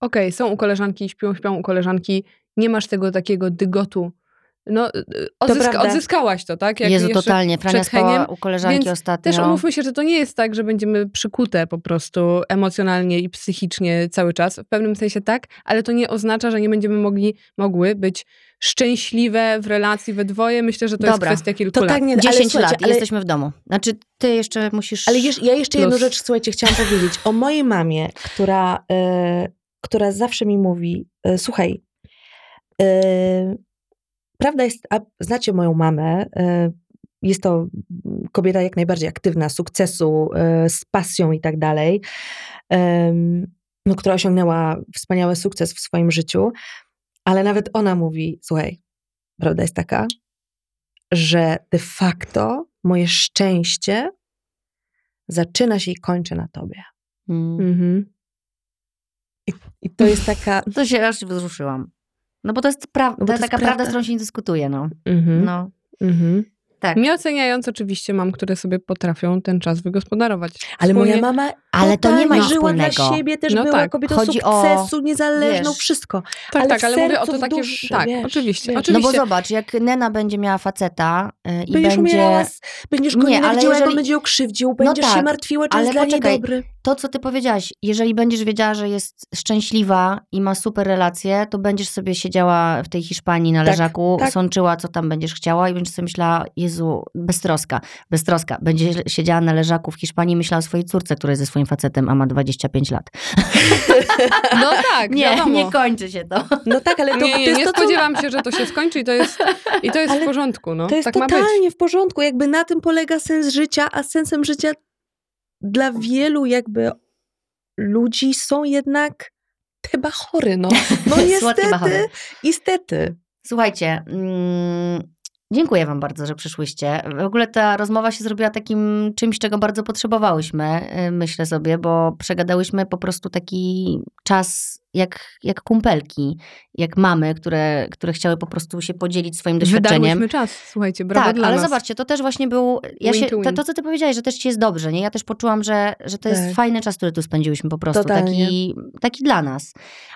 okej, okay, są u koleżanki, śpią, śpią u koleżanki, nie masz tego takiego dygotu no, y, odzyska, prawda. odzyskałaś to, tak? Jak Jezu, jeszcze totalnie. Frania spała u koleżanki Więc ostatnio. Też umówmy się, że to nie jest tak, że będziemy przykute po prostu emocjonalnie i psychicznie cały czas. W pewnym sensie tak, ale to nie oznacza, że nie będziemy mogli, mogły być szczęśliwe w relacji we dwoje. Myślę, że to Dobra, jest kwestia kilku To lat. tak nie, ale 10 słuchajcie, lat i ale, jesteśmy w domu. Znaczy, ty jeszcze musisz... ale jeż- ja jeszcze jedną Plus. rzecz, słuchajcie, chciałam powiedzieć. O mojej mamie, która, e, która zawsze mi mówi, e, słuchaj, e, prawda jest, a znacie moją mamę, e, jest to kobieta jak najbardziej aktywna, sukcesu, e, z pasją i tak dalej, no, która osiągnęła wspaniały sukces w swoim życiu, ale nawet ona mówi, słuchaj, prawda jest taka, że de facto moje szczęście zaczyna się i kończy na tobie. Mm. Mhm. I to jest taka, To się aż wzruszyłam. No bo to jest, pra- No bo to jest taka prawda, prawda. z którą się nie dyskutuje, no. Mhm. no. Mhm. Tak. Nie oceniając oczywiście mam, które sobie potrafią ten czas wygospodarować. ale moja Wspólnie- mama Ale to nie ma żyła dla wspólnego. siebie, też No była tak, kobietą chodzi o, sukcesu, niezależną, wiesz, wszystko. Tak, ale tak, w ale mówię o sercu, to w takie... duszy, tak, wiesz, oczywiście, wiesz. oczywiście. No bo zobacz, jak Nena będzie miała faceta y, i Będziesz będzie... umierała, z- będziesz go Nie, ale nienawidziła, jak on jeżeli- będzie ją krzywdził, będziesz się tak, martwiła, czy ale jest dla niej poczekaj, dobry. To, co ty powiedziałaś, jeżeli będziesz wiedziała, że jest szczęśliwa i ma super relacje, to będziesz sobie siedziała w tej Hiszpanii na Tak, leżaku, tak. sączyła, co tam będziesz chciała i będziesz sobie myślała, Jezu, beztroska, beztroska. Będzie siedziała na leżaku w Hiszpanii i myślała o swojej córce, która jest ze swoim facetem, a ma 25 lat. No tak, Nie, wiadomo. nie kończy się to. No tak, ale to, nie, to nie, jest nie to, co spodziewam się, że to się skończy i to jest, i to jest Ale w porządku. No. To jest tak ma być. totalnie w porządku. Jakby na tym polega sens życia, a sensem życia dla wielu jakby ludzi są jednak te bachory, no. No niestety, niestety. Słuchajcie, mm, dziękuję Wam bardzo, że przyszłyście. W ogóle ta rozmowa się zrobiła takim czymś, czego bardzo potrzebowałyśmy, y, myślę sobie, bo przegadałyśmy po prostu taki czas jak, jak kumpelki, jak mamy, które, które chciały po prostu się podzielić swoim doświadczeniem. Wydarłyśmy czas, słuchajcie, brawo tak, ale nas. zobaczcie, to też właśnie był. Ja Win się, to to, co ty powiedziałeś, że też ci jest dobrze, nie? Ja też poczułam, że, że to jest Tak. fajny czas, który tu spędziłyśmy po prostu. Totalnie. Taki, taki dla nas.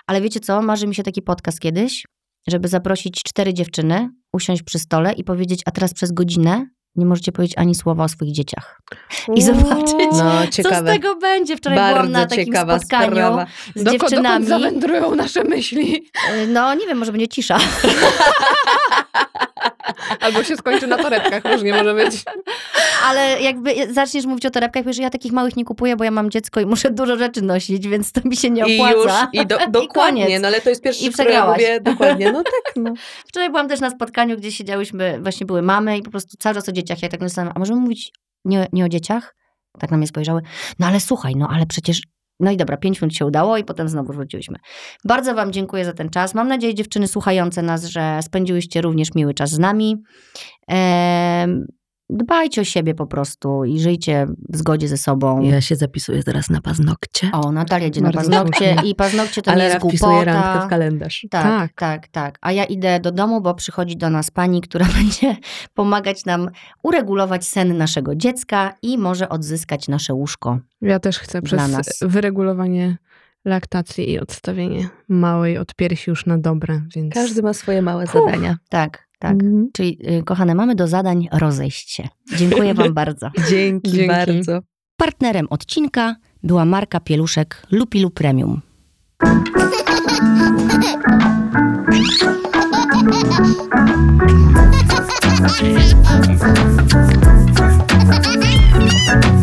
Ale wiecie co? Marzy mi się taki podcast kiedyś, żeby zaprosić cztery dziewczyny, usiąść przy stole i powiedzieć, a teraz przez godzinę nie możecie powiedzieć ani słowa o swoich dzieciach. I zobaczyć, No, Co z tego będzie? Wczoraj Bardzo byłam na takim spotkaniu sprawa. z Doko- dziewczynami. Zawędrują nasze myśli? Y, No, nie wiem, może będzie cisza. Albo się skończy na torebkach, różnie może być. Ale jakby zaczniesz mówić o torebkach, powiesz, że ja takich małych nie kupuję, bo ja mam dziecko i muszę dużo rzeczy nosić, więc to mi się nie I opłaca. już, i, do, dokładnie, koniec. no ale to jest pierwszy, I przegrałaś. mówię, dokładnie, no tak, no. Wczoraj byłam też na spotkaniu, gdzie siedziałyśmy, właśnie były mamy i po prostu cały czas o dzieciach. Ja tak myślałam, a możemy mówić nie, nie o dzieciach? Tak na mnie spojrzały. No ale słuchaj, no ale przecież... No i dobra, pięć minut się udało i potem znowu wróciłyśmy. Bardzo Wam dziękuję za ten czas. Mam nadzieję, dziewczyny słuchające nas, że spędziłyście również miły czas z nami. Ehm, dbajcie o siebie po prostu i żyjcie w zgodzie ze sobą. Ja się zapisuję teraz na paznokcie, O, Natalia idzie na Bardzo paznokcie słusznie. i paznokcie to nie ale jest wpisuję głupota. randkę w kalendarz. Tak, tak, Tak. tak, A ja idę do domu, bo przychodzi do nas pani, która będzie pomagać nam uregulować sen naszego dziecka i może odzyskać nasze łóżko. Ja też chcę Dla przez nas. wyregulowanie laktacji i odstawienie małej od piersi już na dobre, więc... Każdy ma swoje małe Puh. zadania. Tak, tak. Mhm. Czyli, y, kochane, mamy do zadań rozejść się. Dziękuję Wam bardzo. Dzięki, Dzięki bardzo. Partnerem odcinka była marka pieluszek Lupilu Premium. Thank you.